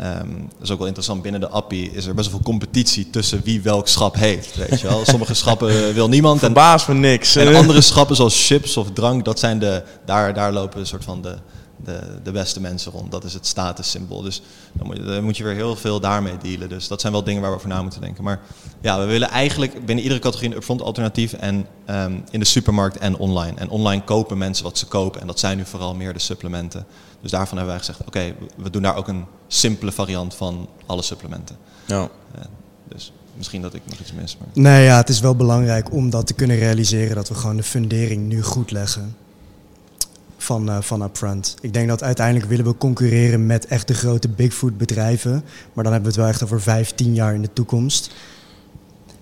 Um, dat is ook wel interessant. Binnen de appie is er best wel veel competitie tussen wie welk schap heeft. Weet je wel? Sommige schappen wil niemand. En baas van niks. En andere schappen zoals chips of drank, dat zijn de, daar, daar lopen een soort van de, de, de beste mensen rond. Dat is het statussymbool. Dus dan moet, je, dan moet je weer heel veel daarmee dealen. Dus dat zijn wel dingen waar we over na moeten denken. Maar ja, we willen eigenlijk binnen iedere categorie een upfront alternatief. En um, in de supermarkt en online. En online kopen mensen wat ze kopen. En dat zijn nu vooral meer de supplementen. Dus daarvan hebben wij gezegd, oké, okay, we doen daar ook een simpele variant van alle supplementen. Ja. Uh, dus misschien dat ik nog iets mis. Maar... Nee, ja, het is wel belangrijk om dat te kunnen realiseren dat we gewoon de fundering nu goed leggen van, uh, van upfront. Ik denk dat uiteindelijk willen we concurreren met echt de grote big food bedrijven. Maar dan hebben we het wel echt over vijf, tien jaar in de toekomst.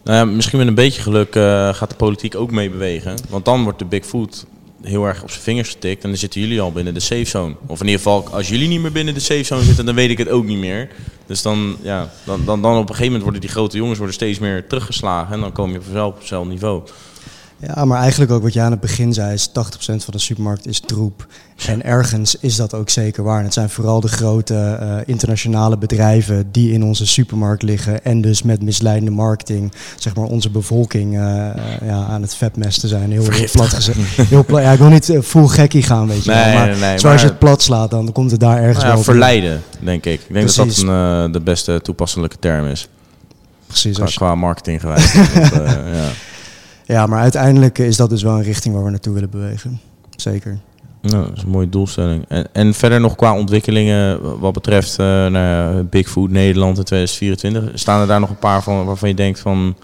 Nou ja, misschien met een beetje geluk uh, gaat de politiek ook mee bewegen. Want dan wordt de big food heel erg op zijn vingers getikt. En dan zitten jullie al binnen de safe zone. Of in ieder geval, als jullie niet meer binnen de safe zone zitten, dan weet ik het ook niet meer. Dus dan, ja, dan, dan, dan op een gegeven moment worden die grote jongens worden steeds meer teruggeslagen. En dan kom je vanzelf op hetzelfde niveau. Ja, maar eigenlijk ook wat je aan het begin zei, is 80% van de supermarkt is troep. En ergens is dat ook zeker waar. En het zijn vooral de grote uh, internationale bedrijven die in onze supermarkt liggen. En dus met misleidende marketing, zeg maar, onze bevolking uh, ja, aan het vetmesten zijn. Heel, heel plat gezegd. Heel ja, ik wil niet uh, full gekkie gaan, weet je nee, wel. Maar nee, nee, zoals je het plat slaat, dan komt het daar ergens nou ja, wel verleiden, denk ik. Ik denk Precies. dat dat een, de beste toepasselijke term is. Precies. Qua, Als je, qua marketing gewijs. ja. Ja, maar uiteindelijk is dat dus wel een richting waar we naartoe willen bewegen. Zeker. Nou, dat is een mooie doelstelling. En, en verder nog qua ontwikkelingen wat betreft uh, nou ja, Bigfood Nederland in 2024. Staan er daar nog een paar van waarvan je denkt van...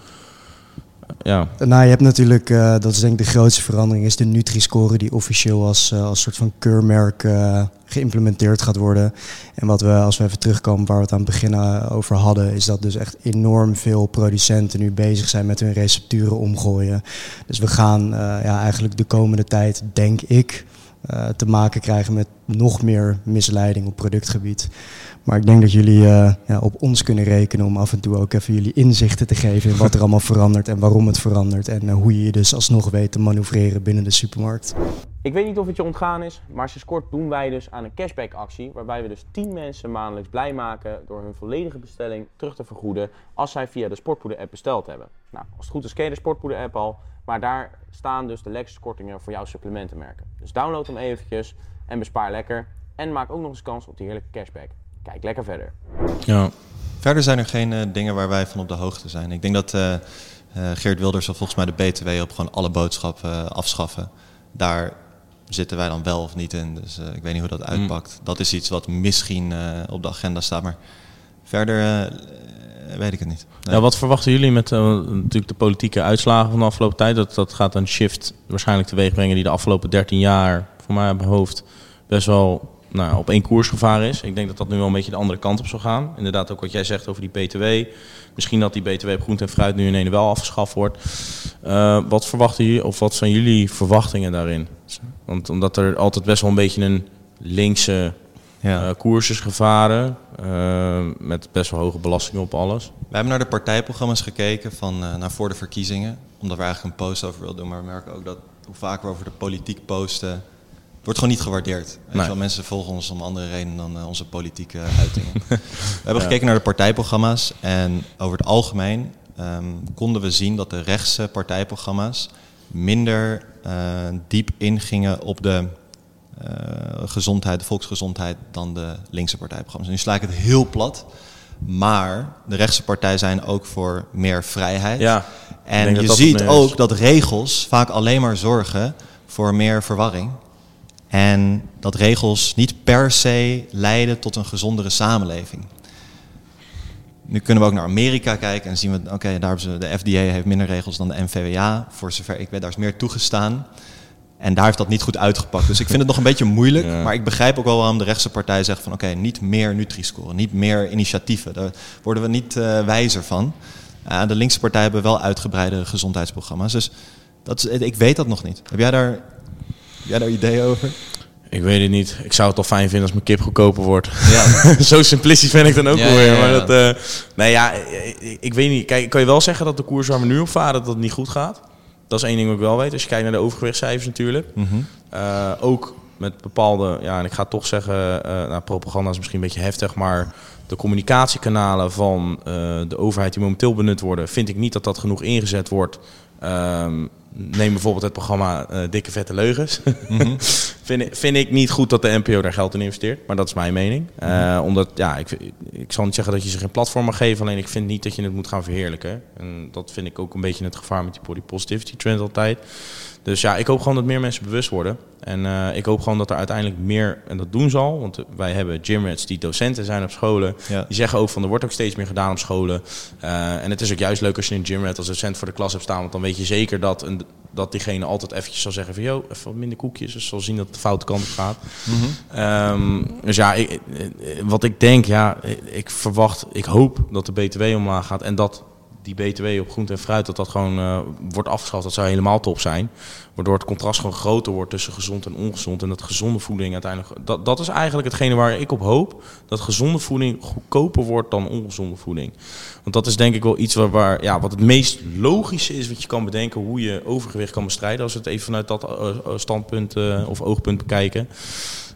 Ja. Nou, je hebt natuurlijk, uh, dat is denk ik de grootste verandering, is de Nutri-score die officieel als, uh, als soort van keurmerk uh, geïmplementeerd gaat worden. En wat we, als we even terugkomen waar we het aan het begin over hadden, is dat dus echt enorm veel producenten nu bezig zijn met hun recepturen omgooien. Dus we gaan ja, eigenlijk de komende tijd, denk ik, te maken krijgen met nog meer misleiding op productgebied. Maar ik denk dat jullie uh, ja, op ons kunnen rekenen om af en toe ook even jullie inzichten te geven in wat er allemaal verandert en waarom het verandert. En uh, hoe je je dus alsnog weet te manoeuvreren binnen de supermarkt. Ik weet niet of het je ontgaan is, maar sinds kort doen wij dus aan een cashback actie. Waarbij we dus 10 mensen maandelijks blij maken door hun volledige bestelling terug te vergoeden als zij via de Sportpoeder app besteld hebben. Nou, als het goed is ken je de Sportpoeder app al. Maar daar staan dus de lekkerste kortingen voor jouw supplementenmerken. Dus download hem eventjes en bespaar lekker. En maak ook nog eens kans op die heerlijke cashback. Kijk lekker verder. Ja. Verder zijn er geen uh, dingen waar wij van op de hoogte zijn. Ik denk dat uh, uh, Geert Wilders zal volgens mij de BTW op gewoon alle boodschappen afschaffen. Daar zitten wij dan wel of niet in. Dus ik weet niet hoe dat uitpakt. Mm. Dat is iets wat misschien op de agenda staat. Maar verder weet ik het niet. Nee. Ja, wat verwachten jullie met uh, natuurlijk de politieke uitslagen van de afgelopen tijd? Dat, dat gaat een shift waarschijnlijk teweeg brengen die de afgelopen 13 jaar, voor mij op mijn hoofd, best wel nou, op één koers gevaren is. Ik denk dat dat nu wel een beetje de andere kant op zal gaan. Inderdaad, ook wat jij zegt over die BTW. Misschien dat die BTW op groente en fruit nu in ene wel afgeschaft wordt. Uh, wat verwachten jullie, of wat zijn jullie verwachtingen daarin? Want omdat er altijd best wel een beetje een linkse ja. uh, koers is gevaren. Uh, met best wel hoge belastingen op alles. We hebben naar de partijprogramma's gekeken van uh, naar voor de verkiezingen. Omdat we eigenlijk een post over wilden doen. Maar we merken ook dat hoe vaak we over de politiek posten. Wordt gewoon niet gewaardeerd. Nee. Wel, mensen volgen ons om andere redenen dan uh, onze politieke uitingen. we hebben gekeken naar de partijprogramma's. En over het algemeen um, konden we zien dat de rechtse partijprogramma's minder uh, diep ingingen op de uh, gezondheid, de volksgezondheid, dan de linkse partijprogramma's. Nu sla ik het heel plat. Maar de rechtse partijen zijn ook voor meer vrijheid. Ja, en je dat ziet ook dat regels vaak alleen maar zorgen voor meer verwarring. En dat regels niet per se leiden tot een gezondere samenleving. Nu kunnen we ook naar Amerika kijken en zien we, oké, okay, daar hebben ze de FDA heeft minder regels dan de NVWA. Voor zover ik weet, daar is meer toegestaan. En daar heeft dat niet goed uitgepakt. Dus ik vind het nog een beetje moeilijk. Ja. Maar ik begrijp ook wel waarom de rechtse partij zegt van... oké, okay, niet meer Nutri-score, niet meer initiatieven. Daar worden we niet uh, wijzer van. Uh, de linkse partijen hebben wel uitgebreide gezondheidsprogramma's. Dus dat is, ik weet dat nog niet. Heb jij daar, jij daar ideeën over? Ik weet het niet. Ik zou het al fijn vinden als mijn kip goedkoper wordt. Ja. Zo simplistisch vind ik dan ook ja, alweer. Ja, ja, maar dat, uh, nee ja, ik, ik, weet niet. Kijk, kan je wel zeggen dat de koers waar we nu op varen, dat het niet goed gaat? Dat is één ding wat ik wel weet. Als je kijkt naar de overgewichtscijfers natuurlijk. Mhm. Mm -hmm. uh, ook met bepaalde, ja, en ik ga toch zeggen, uh, nou, propaganda is misschien een beetje heftig, maar de communicatiekanalen van uh, de overheid die momenteel benut worden, vind ik niet dat dat genoeg ingezet wordt. Um, neem bijvoorbeeld het programma uh, Dikke Vette Leugens. Mm -hmm. vind, vind ik niet goed dat de NPO daar geld in investeert, maar dat is mijn mening. Mm -hmm. uh, omdat, ja, ik, ik zal niet zeggen dat je ze geen platform mag geven, alleen ik vind niet dat je het moet gaan verheerlijken. En dat vind ik ook een beetje het gevaar met die body positivity trend altijd. Dus ja, ik hoop gewoon dat meer mensen bewust worden. En uh, ik hoop gewoon dat er uiteindelijk meer, en dat doen ze al, want wij hebben gymrats die docenten zijn op scholen. Ja. Die zeggen ook van er wordt ook steeds meer gedaan op scholen. Uh, en het is ook juist leuk als je een gymrat als docent voor de klas hebt staan, want dan weet je zeker dat, een, dat diegene altijd eventjes zal zeggen van joh, even wat minder koekjes. Dus zal zien dat het de foute kant op gaat. Mm -hmm. um, dus ja, ik, wat ik denk, ja, ik verwacht, ik hoop dat de BTW omlaag gaat en dat die BTW op groente en fruit, dat dat gewoon eh, wordt afgeschaft. Dat zou helemaal top zijn. Waardoor het contrast gewoon groter wordt tussen gezond en ongezond. En dat gezonde voeding uiteindelijk... Dat, dat is eigenlijk hetgene waar ik op hoop. Dat gezonde voeding goedkoper wordt dan ongezonde voeding. Want dat is denk ik wel iets waar, waar ja, wat het meest logische is wat je kan bedenken. Hoe je overgewicht kan bestrijden. Als we het even vanuit dat uh, standpunt uh, of oogpunt bekijken.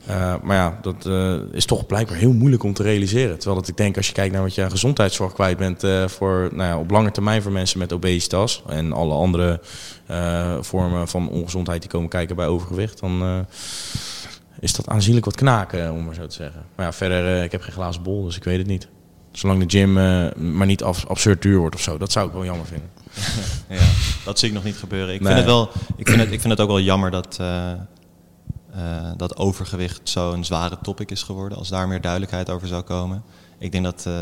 Uh, maar ja, dat uh, is toch blijkbaar heel moeilijk om te realiseren. Terwijl dat ik denk, als je kijkt naar wat je aan gezondheidszorg kwijt bent uh, voor, nou ja, op lange termijn voor mensen met obesitas en alle andere vormen van ongezondheid die komen kijken bij overgewicht, dan is dat aanzienlijk wat knaken, om maar zo te zeggen. Maar ja, verder, ik heb geen glazen bol, dus ik weet het niet. Zolang de gym maar niet af, absurd duur wordt of zo, dat zou ik wel jammer vinden. ja, dat zie ik nog niet gebeuren. Ik, nee. vind, het wel, ik, vind, het, ik vind het ook wel jammer dat uh, dat overgewicht zo'n zware topic is geworden. Als daar meer duidelijkheid over zou komen. Ik denk dat uh,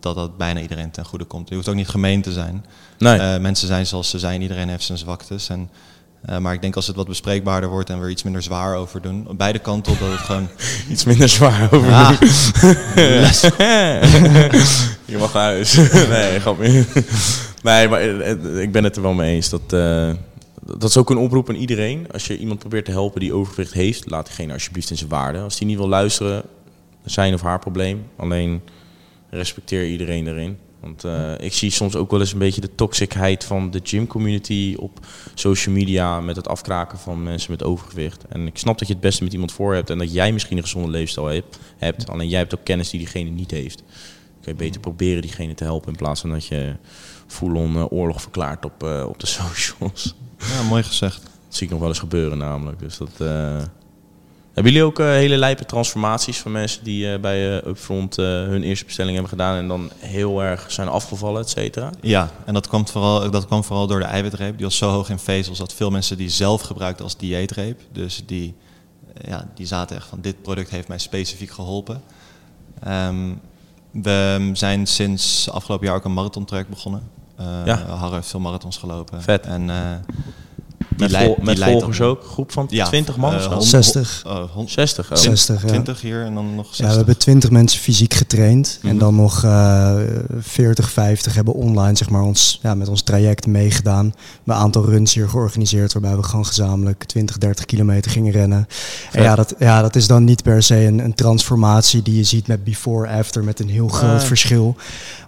dat, dat bijna iedereen ten goede komt. Je hoeft ook niet gemeen te zijn. Nee. Uh, mensen zijn zoals ze zijn. Iedereen heeft zijn zwaktes. En, maar ik denk als het wat bespreekbaarder wordt en we er iets minder zwaar over doen. Beide kanten op dat het gewoon... iets minder zwaar over ja. doen. Je mag naar huis. nee, grapje. nee, maar ik ben het er wel mee eens dat dat is ook een oproep aan iedereen. Als je iemand probeert te helpen die overgewicht heeft, laat diegene alsjeblieft in zijn waarde. Als die niet wil luisteren, zijn of haar probleem. Alleen respecteer iedereen erin. Want uh, ik zie soms ook wel eens een beetje de toxicheid van de gym-community op social media met het afkraken van mensen met overgewicht. En ik snap dat je het beste met iemand voor hebt en dat jij misschien een gezonde leefstijl hebt. hebt alleen jij hebt ook kennis die diegene niet heeft. Dan kun je beter proberen diegene te helpen in plaats van dat je full-on uh, oorlog verklaart op, uh, op de socials. Ja, mooi gezegd. Dat zie ik nog wel eens gebeuren namelijk. Dus dat, uh... Hebben jullie ook uh, hele lijpe transformaties van mensen die uh, bij Upfront hun eerste bestelling hebben gedaan en dan heel erg zijn afgevallen, et cetera? Ja, en dat kwam, vooral, dat kwam vooral door de eiwitreep. Die was zo hoog in vezels dat veel mensen die zelf gebruikten als dieetreep. Dus die, ja, die zaten echt van dit product heeft mij specifiek geholpen. Um, we zijn sinds afgelopen jaar ook een marathontraject begonnen. Uh, ja. Harre heeft veel marathons gelopen. Vet. En, met, vol, met volgers ook? Groep van ja, 20 man? Uh, 60. 60, oh. 60 ja. 20 hier en dan nog 60. Ja, we hebben 20 mensen fysiek getraind. Mm. En dan nog uh, 40, 50 hebben online zeg maar, ons, ja, met ons traject meegedaan. We een aantal runs hier georganiseerd waarbij we gewoon gezamenlijk 20, 30 kilometer gingen rennen. En ja dat, ja, dat is dan niet per se een, een transformatie die je ziet met before-after met een heel groot verschil.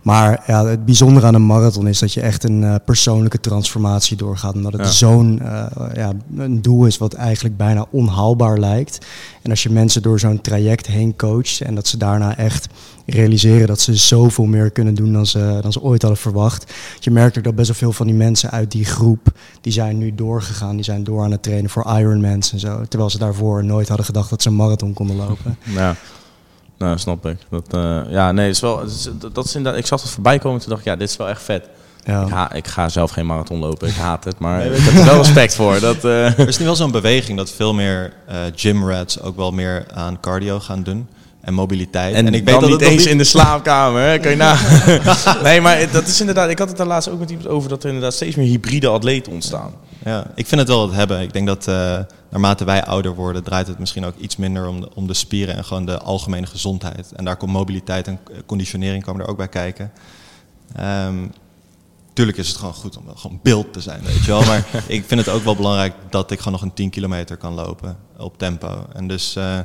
Maar ja, het bijzondere aan een marathon is dat je echt een uh, persoonlijke transformatie doorgaat. Omdat het ja. zo'n uh, ja, een doel is wat eigenlijk bijna onhaalbaar lijkt. En als je mensen door zo'n traject heen coacht en dat ze daarna echt realiseren dat ze zoveel meer kunnen doen dan ze, dan ze ooit hadden verwacht. Je merkt ook dat best wel veel van die mensen uit die groep, die zijn nu doorgegaan. Die zijn door aan het trainen voor Ironmans en zo. Terwijl ze daarvoor nooit hadden gedacht dat ze een marathon konden lopen. Ja. Nou, snap ik. Dat, uh, ja, nee, is wel, dat, dat is ik zag het voorbij komen en toen dacht ik, ja, dit is wel echt vet. Ja. Ik, ha, ik, ga zelf geen marathon lopen, ik haat het, maar nee, ik heb er wel respect voor. Dat, uh... Er is nu wel zo'n beweging dat veel meer uh, gym rats ook wel meer aan cardio gaan doen. En mobiliteit. En, en ik weet dat niet eens niet... in de slaapkamer, hè? kan je na. nee, maar dat is inderdaad. Ik had het daar laatst ook met iemand over dat er inderdaad steeds meer hybride atleten ontstaan. Ja, ik vind het wel het hebben. Ik denk dat uh, naarmate wij ouder worden, draait het misschien ook iets minder om de, om de spieren en gewoon de algemene gezondheid. En daar komt mobiliteit en conditionering komen er ook bij kijken. Um, tuurlijk is het gewoon goed om gewoon beeld te zijn, weet je wel. Maar ik vind het ook wel belangrijk dat ik gewoon nog een 10 kilometer kan lopen op tempo. En dus uh,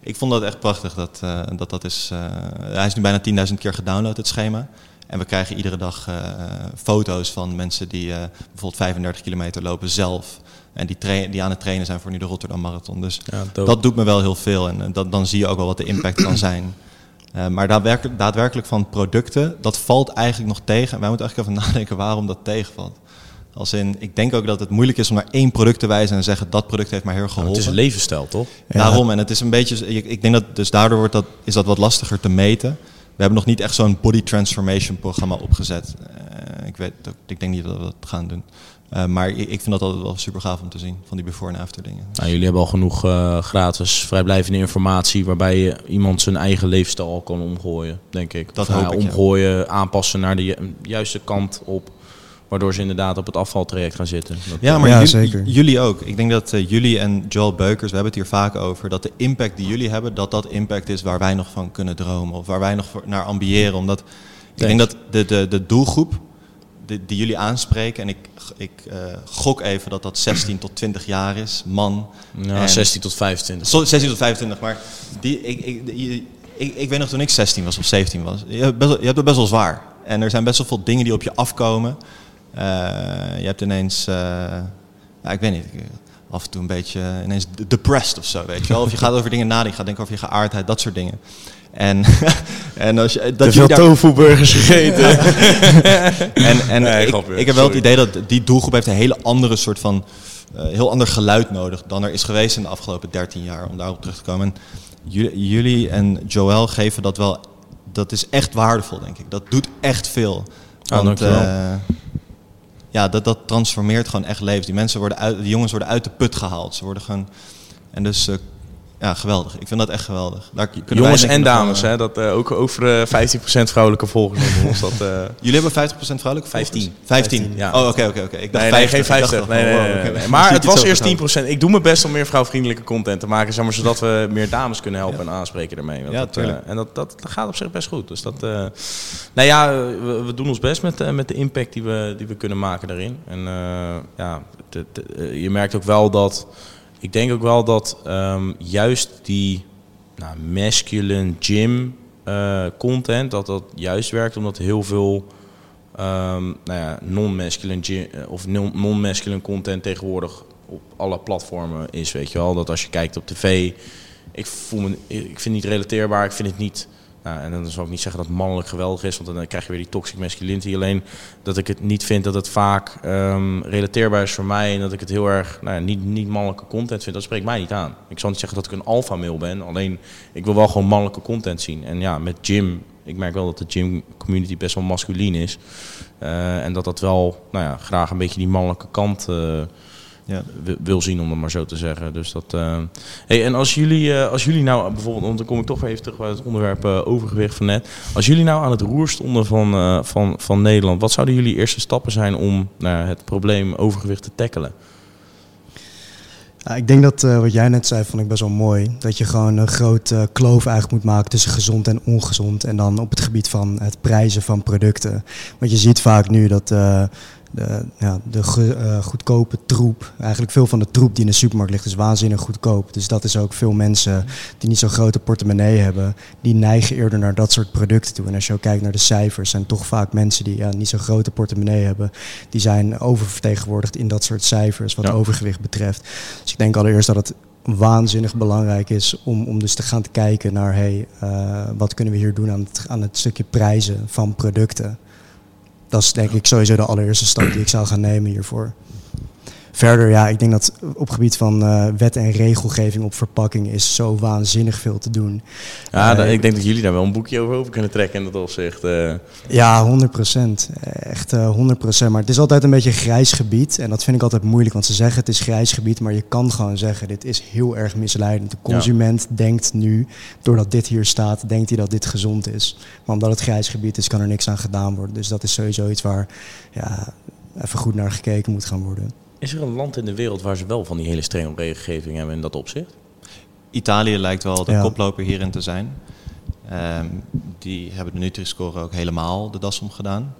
ik vond dat echt prachtig dat uh, dat, dat is. Uh, hij is nu bijna 10.000 keer gedownload, het schema. En we krijgen iedere dag foto's van mensen die bijvoorbeeld 35 kilometer lopen zelf. En die, die aan het trainen zijn voor nu de Rotterdam Marathon. Dus ja, dat doet me wel heel veel. En dat, dan zie je ook wel wat de impact kan zijn. Uh, maar daadwerkelijk, daadwerkelijk van producten, dat valt eigenlijk nog tegen. Wij moeten eigenlijk even nadenken waarom dat tegenvalt. Als in, ik denk ook dat het moeilijk is om naar één product te wijzen en zeggen dat product heeft mij heel geholpen. het is een levensstijl, toch? Ja. Daarom, en het is een beetje, ik denk dat dus daardoor wordt dat, is dat wat lastiger te meten. We hebben nog niet echt zo'n body transformation programma opgezet. Uh, ik, weet, ik denk niet dat we dat gaan doen. Uh, maar ik vind dat altijd wel super gaaf om te zien, van die before en after dingen. Nou, jullie hebben al genoeg uh, gratis vrijblijvende informatie waarbij je iemand zijn eigen leefstijl al kan omgooien, denk ik. Dat hoop ik, Omgooien, ja. aanpassen naar de ju juiste kant op, waardoor ze inderdaad op het afvaltraject gaan zitten. Dat ja, maar ja, jullie, zeker. jullie ook. Ik denk dat uh, jullie en Joel Beukers, we hebben het hier vaak over, dat de impact die jullie hebben, dat dat impact is waar wij nog van kunnen dromen of waar wij nog naar ambiëren. Omdat ik denk dat de, de, de doelgroep die, die jullie aanspreken, en ik, ik eh, gok even dat dat 16 tot 20 jaar is, man. En- 16 tot 25. Zo- 16 tot 25, maar die, ik, ik, ik, ik weet nog toen ik 16 was of 17 was. Je hebt, best je hebt het best wel zwaar. En er zijn best wel veel dingen die op je afkomen. Eh, je hebt ineens, eh, ik weet niet, af en toe een beetje ineens de- depressed of zo, weet je wel. Of je gaat over dingen nadenken, je gaat denken over je geaardheid, dat soort dingen. En, en als je, dat jullie daar- tofu-burgers gegeten. en, en Nee, ik, grapje, ik heb wel het idee dat die doelgroep heeft een hele andere soort van, eh, heel ander geluid nodig dan er is geweest in de afgelopen 13 jaar, om daarop terug te komen. En jullie, jullie en Joël geven dat wel, dat is echt waardevol, denk ik. Dat doet echt veel. Ah, dankjewel. eh, ja, dat, dat transformeert gewoon echt levens. Die mensen worden uit, die jongens worden uit de put gehaald. Ze worden gewoon, en dus, eh, ja, geweldig. Ik vind dat echt geweldig. Daar Jongens en dames, hè. Dat, eh, ook over eh, 15% vrouwelijke volgers ons. Dat, eh, Jullie hebben 50% vrouwelijke 15. volgers? 15. 15, ja. Oh, oké, oké, oké. Ik dacht Nee, nee, 50. geen Ik dacht 50. nog Nee, nee, Maar het was eerst het 10%. Ik doe mijn best om meer vrouwvriendelijke content te maken, zeg maar, zodat we meer dames kunnen helpen en aanspreken daarmee. Want Ja, dat, en dat, dat gaat op zich best goed. Dus dat, nou ja, we, we doen ons best met, met de impact die we, die we kunnen maken daarin. En ja, de- de- je merkt ook wel dat, ik denk ook wel dat ehm, juist die nou, masculine gym eh, content, dat dat juist werkt omdat heel veel ehm, nou ja, non-masculine eh, of non- non-masculine content tegenwoordig op alle platformen is, weet je wel. Dat als je kijkt op tv, ik voel me, ik vind het niet relateerbaar, ik vind het niet, nou, en dan zal ik niet zeggen dat mannelijk geweldig is, want dan krijg je weer die toxic masculinity. Alleen dat ik het niet vind dat het vaak ehm, relateerbaar is voor mij en dat ik het heel erg, nou niet, niet mannelijke content vind, dat spreekt mij niet aan. Ik zal niet zeggen dat ik een alpha male ben, alleen ik wil wel gewoon mannelijke content zien. En ja, met gym, ik merk wel dat de gym community best wel masculien is. Eh, en dat dat wel, nou ja, graag een beetje die mannelijke kant eh, Ja. wi- wil zien, om het maar zo te zeggen. Dus dat. eh, Hey, en als jullie, eh, als jullie nou bijvoorbeeld, want dan kom ik toch even terug bij het onderwerp eh, overgewicht van net. Als jullie nou aan het roer stonden van, eh, van, van Nederland, wat zouden jullie eerste stappen zijn om nou, ja, het probleem overgewicht te tackelen? Ja, ik denk dat eh, wat jij net zei, vond ik best wel mooi. Dat je gewoon een grote kloof eigenlijk moet maken tussen gezond en ongezond. En dan op het gebied van het prijzen van producten. Want je ziet vaak nu dat eh, de, ja, de ge- eh, goedkope troep, eigenlijk veel van de troep die in de supermarkt ligt, is waanzinnig goedkoop. Dus dat is ook veel mensen die niet zo'n grote portemonnee hebben, die neigen eerder naar dat soort producten toe. En als je ook kijkt naar de cijfers, zijn toch vaak mensen die ja, niet zo'n grote portemonnee hebben, die zijn oververtegenwoordigd in dat soort cijfers wat Ja. overgewicht betreft. Dus ik denk allereerst dat het waanzinnig belangrijk is om, om dus te gaan te kijken naar hey, eh, wat kunnen we hier doen aan het, aan het stukje prijzen van producten. Dat is denk ik sowieso de allereerste stap die ik zou gaan nemen hiervoor. Verder, ja, ik denk dat op gebied van eh, wet en regelgeving op verpakking is zo waanzinnig veel te doen. Ja, Eh, ik denk dat jullie daar wel een boekje over, over kunnen trekken in dat opzicht. eh. Ja, 100 procent. Echt eh 100 procent. Maar het is altijd een beetje een grijs gebied. En dat vind ik altijd moeilijk, want ze zeggen het is grijs gebied. Maar je kan gewoon zeggen, dit is heel erg misleidend. De consument denkt nu, doordat dit hier staat, denkt hij dat dit gezond is. Maar omdat het grijs gebied is, kan er niks aan gedaan worden. Dus dat is sowieso iets waar ja, even goed naar gekeken moet gaan worden. Is er een land in de wereld waar ze wel van die hele strenge regelgeving hebben in dat opzicht? Italië lijkt wel de Ja. koploper hierin te zijn. Ehm, die hebben de Nutri-score ook helemaal de das omgedaan.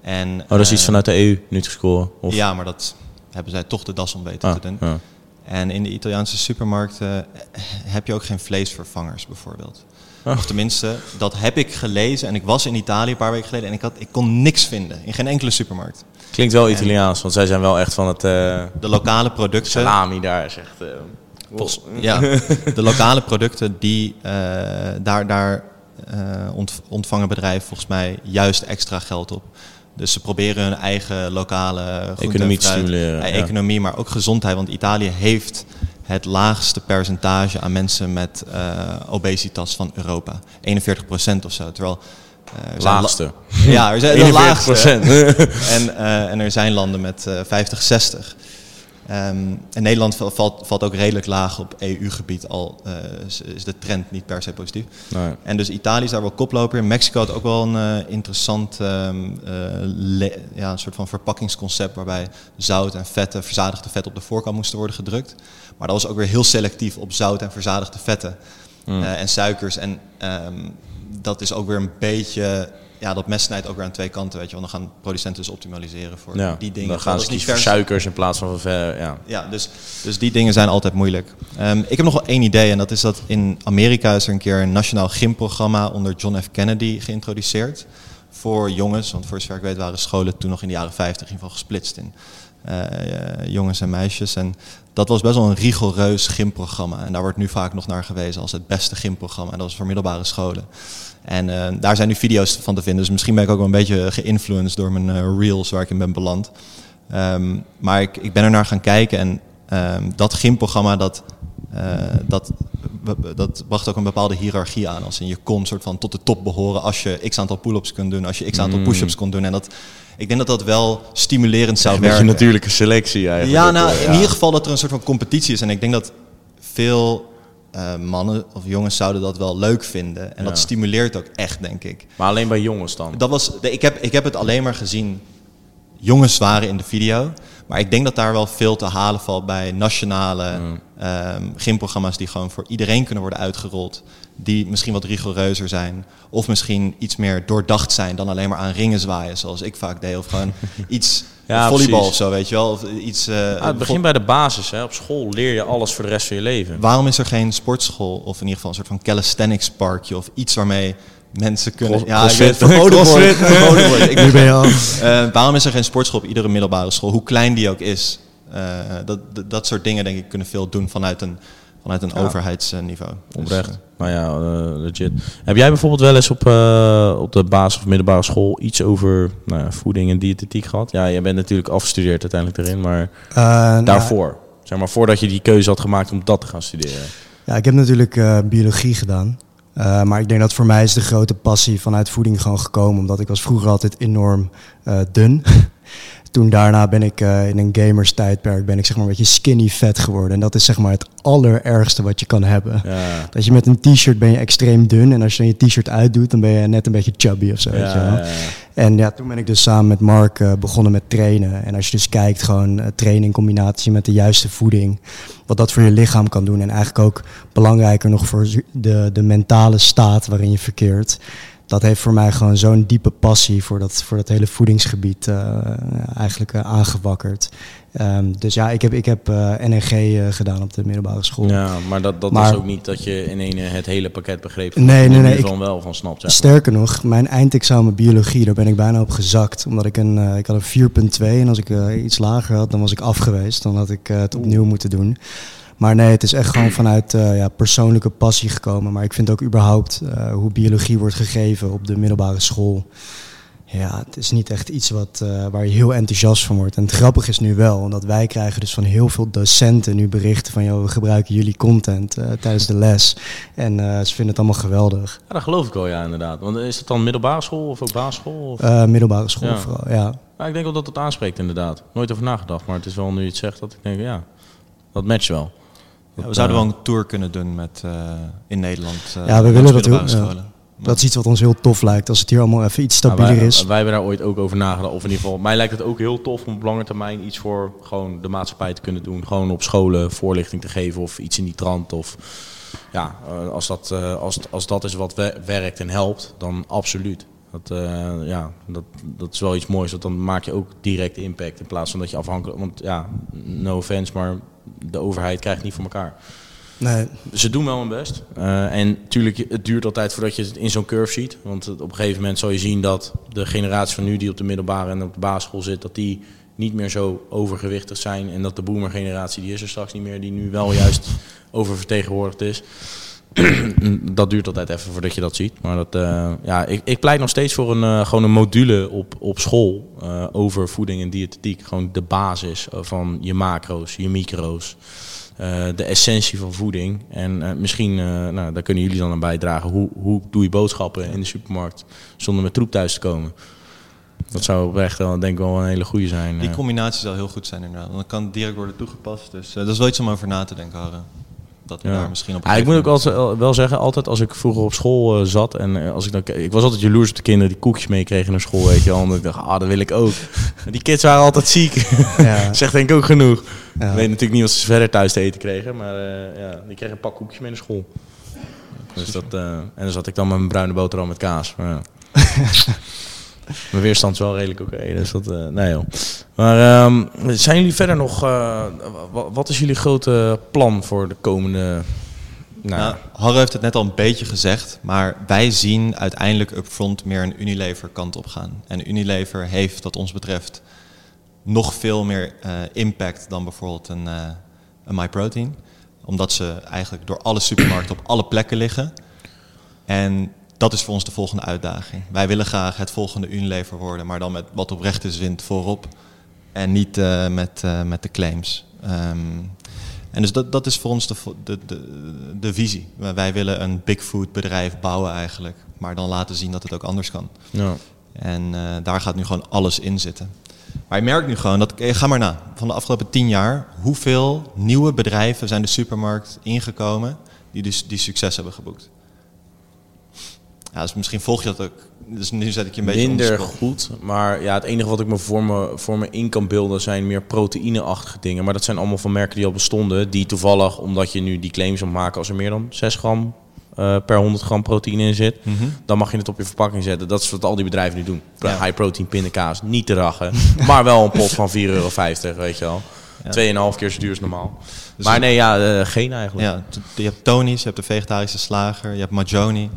En, Oh, dat is iets eh, vanuit de EU, Nutri-Score? Of? Ja, maar dat hebben zij toch de das om weten Ah, te doen. ja. En in de Italiaanse supermarkten eh, heb je ook geen vleesvervangers bijvoorbeeld. Oh. Of tenminste, dat heb ik gelezen. En ik was in Italië een paar weken geleden en ik, had, ik kon niks vinden. In geen enkele supermarkt. Klinkt wel Italiaans, want zij zijn wel echt van het eh, De lokale producten... salami daar, is echt... eh, ja, de lokale producten, die, eh, daar, daar ont- ontvangen bedrijven volgens mij juist extra geld op. Dus ze proberen hun eigen lokale Economie te stimuleren, ja. economie, maar ook gezondheid. Want Italië heeft het laagste percentage aan mensen met obesitas van Europa. 41% of zo. Terwijl, eh, la- Laagste. ja, er zijn de 41%. laagste. En, eh, en er zijn landen met eh 50, 60. Ehm, en Nederland val- valt, valt ook redelijk laag op EU-gebied, al eh, is, is de trend niet per se positief. Nee. En dus Italië is daar wel koploper. Mexico had ook wel een interessant ehm, eh, ja, een soort van verpakkingsconcept waarbij zout en vetten, verzadigde vetten op de voorkant moesten worden gedrukt. Maar dat was ook weer heel selectief op zout en verzadigde vetten Mm. en suikers. En ehm, dat is ook weer een beetje ja, dat mes snijdt ook weer aan twee kanten, weet je wel. Dan gaan producenten dus optimaliseren voor Ja, die dingen. dan gaan ze kiezen voor suikers in plaats van ver, ja. Ja, dus, dus die dingen zijn altijd moeilijk. Ehm, ik heb nog wel één idee en dat is dat in Amerika is er een keer een nationaal gymprogramma onder John F. Kennedy geïntroduceerd. Voor jongens, want voor zover ik weet waren scholen toen nog in de jaren 50 in ieder geval gesplitst in jongens en meisjes. En dat was best wel een rigoureus gymprogramma. En daar wordt nu vaak nog naar gewezen als het beste gymprogramma. En dat was voor middelbare scholen. En eh, daar zijn nu video's van te vinden. Dus misschien ben ik ook wel een beetje geïnfluenced door mijn eh, reels waar ik in ben beland. Ehm, maar ik, ik ben er naar gaan kijken en ehm, dat gymprogramma dat, eh, dat, dat bracht ook een bepaalde hiërarchie aan. Als in je kon soort van tot de top behoren als je x aantal pull-ups kunt doen, als je x aantal Mm. push-ups kon doen. En dat, ik denk dat dat wel stimulerend zou Een beetje werken. natuurlijke selectie eigenlijk. Ja, nou, wel, in ieder geval dat er een soort van competitie is. En ik denk dat veel eh, mannen of jongens zouden dat wel leuk vinden. En Ja. dat stimuleert ook echt, denk ik. Maar alleen bij jongens dan. Dat was, ik, heb, ik heb het alleen maar gezien. Jongens waren in de video. Maar ik denk dat daar wel veel te halen valt bij nationale ehm, gymprogramma's die gewoon voor iedereen kunnen worden uitgerold. Die misschien wat rigoureuzer zijn. Of misschien iets meer doordacht zijn dan alleen maar aan ringen zwaaien, zoals ik vaak deed. Of gewoon iets Ja, volleybal precies. of zo, weet je wel. Of iets, Ah, het begint bij de basis. Hè. Op school leer je alles voor de rest van je leven. Waarom is er geen sportschool of in ieder geval een soort van calisthenics parkje of iets waarmee mensen kunnen... Cross- ja, crossfit. verboden worden. Crossfit. verboden worden. Ik ben. Eh, waarom is er geen sportschool op iedere middelbare school, hoe klein die ook is? Eh, dat, dat, soort dingen denk ik kunnen veel doen vanuit een, vanuit een Ja. overheidsniveau. Dus, Oprecht. eh, nou ja, eh, legit. Heb jij bijvoorbeeld wel eens op, eh, op de basis- of middelbare school iets over nou ja, voeding en diëtetiek gehad? Ja, jij bent natuurlijk afgestudeerd uiteindelijk erin, maar Eh, nou, daarvoor. Zeg maar voordat je die keuze had gemaakt om dat te gaan studeren. Ja, ik heb natuurlijk eh, biologie gedaan. Eh, maar ik denk dat voor mij is de grote passie vanuit voeding gewoon gekomen. Omdat ik was vroeger altijd enorm eh, dun. Toen daarna ben ik eh, in een gamers tijdperk ben ik zeg maar een beetje skinny fat geworden. En dat is zeg maar het allerergste wat je kan hebben. Ja. Dat je met een t-shirt ben je extreem dun. En als je dan je t-shirt uitdoet, dan ben je net een beetje chubby of zo. weet je wel. Ja, ja, ja. En ja, toen ben ik dus samen met Mark eh, begonnen met trainen. En als je dus kijkt, gewoon eh, trainen in combinatie met de juiste voeding. Wat dat voor je lichaam kan doen. En eigenlijk ook belangrijker nog voor de, de mentale staat waarin je verkeert. Dat heeft voor mij gewoon zo'n diepe passie voor dat, voor dat hele voedingsgebied eh, eigenlijk eh, aangewakkerd. Ehm, dus ja, ik heb, ik heb NNG eh, gedaan op de middelbare school. Ja, maar dat, dat Maar- was ook niet dat je in een het hele pakket begreep. Nee, je nee, nee, nu ik- van wel van snapt. zeg. Sterker nog, mijn eindexamen biologie, daar ben ik bijna op gezakt. Omdat ik een, ik had een 4.2 en als ik iets lager had, dan was ik af geweest. Dan had ik het opnieuw moeten doen. Maar nee, het is echt gewoon vanuit eh, ja, persoonlijke passie gekomen. Maar ik vind ook überhaupt eh, hoe biologie wordt gegeven op de middelbare school. Ja, het is niet echt iets wat, eh, waar je heel enthousiast van wordt. En het grappige is nu wel, omdat wij krijgen dus van heel veel docenten nu berichten van... joh, we gebruiken jullie content tijdens de les. En ze vinden het allemaal geweldig. Ja, dat geloof ik wel, ja, inderdaad. Want is het dan middelbare school of ook basisschool? Of? Middelbare school Ja. vooral, ja. Ja, ik denk wel dat het aanspreekt, inderdaad. Nooit over nagedacht, maar het is wel nu je het zegt dat ik denk, ja, dat matcht wel. Ja, we zouden eh, wel een tour kunnen doen met, eh, in Nederland. eh, Ja, we willen dat middelbare ook, ja. scholen. Dat is iets wat ons heel tof lijkt. Als het hier allemaal even iets Nou, stabieler wij, is. Wij hebben daar ooit ook over nagedacht. Of in ieder geval, mij lijkt het ook heel tof om op lange termijn iets voor gewoon de maatschappij te kunnen doen. Gewoon op scholen voorlichting te geven of iets in die trant. Of ja, eh, als dat, eh, als, als dat is wat we- werkt en helpt, dan absoluut. Dat, eh, ja, dat, dat is wel iets moois. Want dan maak je ook direct impact in plaats van dat je afhankelijk... Want ja, no offense, maar de overheid krijgt niet voor elkaar. Nee, Ze doen wel hun best. Eh, en natuurlijk, het duurt altijd voordat je het in zo'n curve ziet. Want op een gegeven moment zal je zien dat de generatie van nu die op de middelbare en op de basisschool zit, dat die niet meer zo overgewichtig zijn. En dat de boomer-generatie, die is er straks niet meer, die nu wel juist oververtegenwoordigd is. dat duurt altijd even voordat je dat ziet. Maar dat, eh, ja, ik, ik pleit nog steeds voor een, eh, gewoon een module op, op school eh, over voeding en diëtetiek. Gewoon de basis van je macro's, je micro's. de essentie van voeding. En misschien, nou, daar kunnen jullie dan aan bijdragen. Hoe, hoe doe je boodschappen in de supermarkt zonder met troep thuis te komen? Dat zou oprecht wel, denk ik wel een hele goede zijn. Die combinatie zou heel goed zijn inderdaad. Want dan kan het direct worden toegepast. Dus dat is wel iets om over na te denken, Harre. Dat we Ja. daar misschien op Ja, ik moet ook altijd, wel zeggen, altijd als ik vroeger op school eh, zat en eh, als ik dan, ik was altijd jaloers op de kinderen die koekjes meekregen naar school, weet je wel. Omdat ik dacht, ah, dat wil ik ook. Die kids waren altijd ziek. ja. Zegt denk ik ook genoeg. Ja. Ik weet natuurlijk niet wat ze verder thuis te eten kregen, maar eh, ja, die kregen een pak koekjes mee naar school. Dus dat, en dan zat ik dan met mijn bruine boterham met kaas. Maar. Mijn weerstand is wel redelijk oké. dus dat, eh, nee joh. Maar ehm, zijn jullie verder nog... eh, wa- wat is jullie grote plan voor de komende... Nou, Nou, heeft het net al een beetje gezegd, maar wij zien uiteindelijk upfront meer een Unilever kant op gaan. En Unilever heeft wat ons betreft nog veel meer eh, impact dan bijvoorbeeld een, eh een MyProtein. Omdat ze eigenlijk door alle supermarkten op alle plekken liggen. En dat is voor ons de volgende uitdaging. Wij willen graag het volgende Unilever worden, maar dan met wat oprechte wind voorop. En niet eh, met, eh, met de claims. Ehm, en dus dat, dat is voor ons de, de, de, de visie. Wij- willen een big food bedrijf bouwen eigenlijk. Maar dan laten zien dat het ook anders kan. ja. En eh, daar gaat nu gewoon alles in zitten. Maar je merkt nu gewoon dat, ga maar na, van de afgelopen tien jaar, hoeveel nieuwe bedrijven zijn de supermarkt ingekomen die dus die succes hebben geboekt. Ja, dus misschien volg je dat ook. Dus nu zet ik je een beetje Minder goed. Maar ja, het enige wat ik me voor, me voor me in kan beelden zijn meer proteïneachtige dingen. Maar dat zijn allemaal van merken die al bestonden. Die toevallig, omdat je nu die claims moet maken als er meer dan 6 gram eh, per 100 gram proteïne in zit. Mhm. Dan mag je het op je verpakking zetten. Dat is wat al die bedrijven nu doen. Ja. High protein pindakaas, niet te rachen. maar wel een pot van 4,50 euro, weet je wel. Ja. Tweeënhalf keer zo duur als normaal. Dus maar nee, ja, eh, geen eigenlijk. Ja, je hebt Tony's, je hebt de vegetarische slager, je hebt Majoni,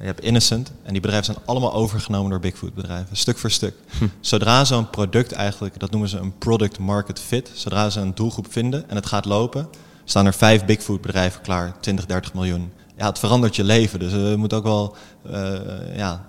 je hebt Innocent. En die bedrijven zijn allemaal overgenomen door big food bedrijven, stuk voor stuk. Zodra zo'n product eigenlijk, dat noemen ze een product market fit, zodra ze een doelgroep vinden en het gaat lopen, staan er vijf big food bedrijven klaar, 20, 30 miljoen. Ja, het verandert je leven, dus we moeten ook wel, eh, ja...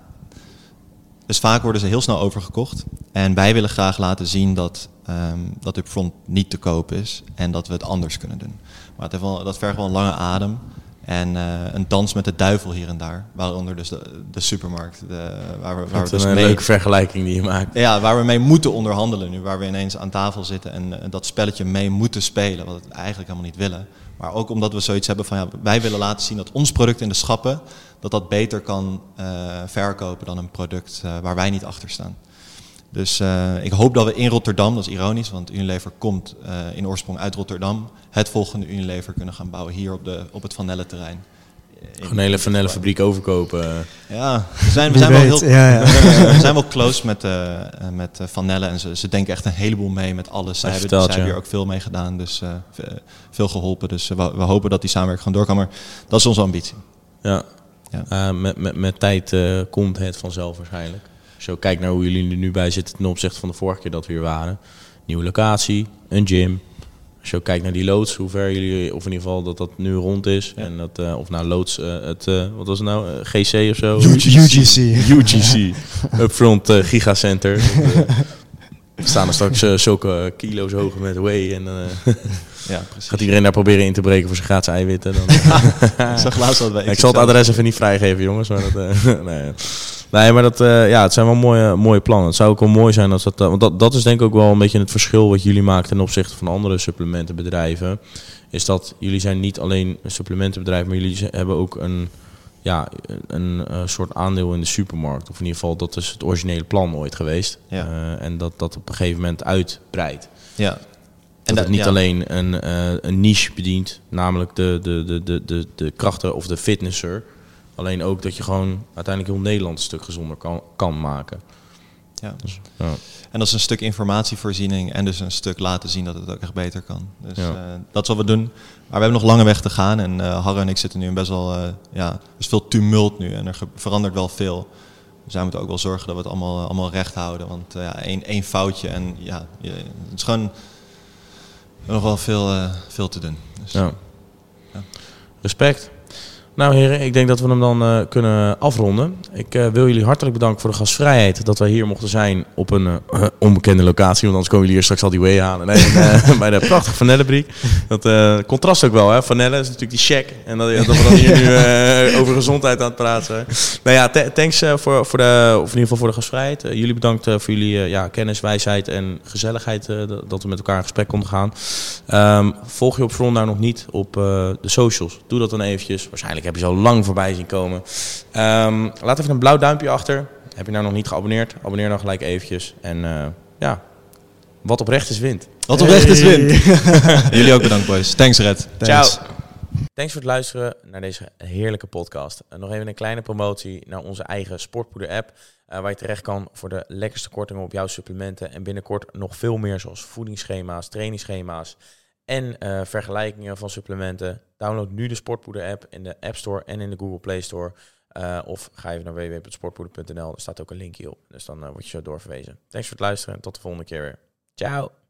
Dus vaak worden ze heel snel overgekocht. En wij willen graag laten zien dat, ehm dat upfront niet te koop is en dat we het anders kunnen doen. Maar het heeft wel, dat vergt wel een lange adem. En eh, een dans met de duivel hier en daar. Waaronder dus de, de supermarkt. De, waar we, waar Dat we is dus een mee, leuke vergelijking die je maakt. ja, waar we mee moeten onderhandelen nu. Waar we ineens aan tafel zitten en eh, dat spelletje mee moeten spelen. Wat we eigenlijk helemaal niet willen. Maar ook omdat we zoiets hebben van ja, wij willen laten zien dat ons product in de schappen. Dat dat beter kan eh, verkopen dan een product waar wij niet achter staan. Dus eh, ik hoop dat we in Rotterdam, dat is ironisch, want Unilever komt eh, in oorsprong uit Rotterdam, het volgende Unilever kunnen gaan bouwen hier op, de, op het Van Nelle terrein. Gewoon een hele vanillefabriek overkopen. eh. Ja, we zijn, we zijn, wel, heel, ja, ja. we zijn wel close met, eh, eh, met eh, Van Nelle en ze, ze denken echt een heleboel mee met alles. Zij hebben, vertelt, zij hebben ja. hier ook veel mee gedaan, dus eh, ve- veel geholpen. Dus eh, we, we hopen dat die samenwerking gewoon doorkan, maar dat is onze ambitie. Ja. Ja. Eh, met, met, met tijd eh, komt het vanzelf waarschijnlijk. Als je ook kijkt naar hoe jullie er nu bij zitten ten opzichte van de vorige keer dat we hier waren. Nieuwe locatie, een gym. Als je ook kijkt naar die loods, hoe ver jullie, of in ieder geval dat dat nu rond is. Ja. En dat, eh, of nou loods, eh, het, eh, wat was het nou, GC of zo? UGC. UGC, Upfront Gigacenter. We staan er straks zulke kilo's hoog met whey en eh, Ja, precies. gaat iedereen daar proberen in te breken voor zijn gratis eiwitten. Dan, Ik zag laatst dat bij ik zal het adres even niet vrijgeven, jongens. Maar dat, eh, nee. Nee, maar dat, eh, ja, het zijn wel mooie, mooie plannen. Het zou ook wel mooi zijn als dat... eh, want dat, dat is denk ik ook wel een beetje het verschil wat jullie maken ten opzichte van andere supplementenbedrijven. Is dat jullie zijn niet alleen een supplementenbedrijf, maar jullie hebben ook een, ja, een, eh, soort aandeel in de supermarkt. Of in ieder geval, dat is het originele plan ooit geweest. Ja. En dat dat op een gegeven moment uitbreidt. Ja. Dat En het dat- niet ja. alleen een, een niche bedient, namelijk de, de, de, de, de, de krachten of de fitnesser. Alleen ook dat je gewoon uiteindelijk heel Nederland een stuk gezonder kan, kan maken. Ja. Ja. En dat is een stuk informatievoorziening en dus een stuk laten zien dat het ook echt beter kan. Dus Ja. eh, dat is wat we doen. Maar we hebben nog lange weg te gaan en eh Harre en ik zitten nu in best wel, eh, ja, er is veel tumult nu en er verandert wel veel. Dus wij moeten ook wel zorgen dat we het allemaal, allemaal recht houden. Want ja, één, één foutje en ja, je, het is gewoon nog wel veel, veel te doen. Dus, Ja. Ja. Respect. Nou heren, ik denk dat we hem dan eh, kunnen afronden. Ik eh, wil jullie hartelijk bedanken voor de gastvrijheid dat wij hier mochten zijn op een eh, onbekende locatie. Want anders komen jullie hier straks al die way halen. Nee, bij de prachtige Vanellebriek. Dat contrast ook wel, hè. Vanelle is natuurlijk die check. En dat, dat we dan hier nu over gezondheid aan het praten zijn. Nou ja, tha- thanks voor, voor de, of in ieder geval voor de gastvrijheid. Jullie bedankt voor jullie ja, kennis, wijsheid en gezelligheid dat- we met elkaar in gesprek konden gaan. Ehm, volg je op Front nou nog niet op de socials? Doe dat dan eventjes. Waarschijnlijk heb je al lang voorbij zien komen. Ehm, laat even een blauw duimpje achter. Heb je nou nog niet geabonneerd? Abonneer dan gelijk eventjes. En eh, ja, wat oprecht is wint. Wat oprecht is win. Jullie ook bedankt boys. Thanks Red. Thanks. Ciao. Thanks voor het luisteren naar deze heerlijke podcast. En nog even een kleine promotie naar onze eigen Sportpoeder app. Uh, waar je terecht kan voor de lekkerste kortingen op jouw supplementen. En binnenkort nog veel meer zoals voedingsschema's, trainingsschema's en uh, vergelijkingen van supplementen. Download nu de Sportpoeder app in de App Store en in de Google Play Store. Uh, of ga even naar www.sportpoeder.nl. Er staat ook een linkje op. Dus dan word je zo doorverwezen. Thanks voor het luisteren en tot de volgende keer weer. Ciao!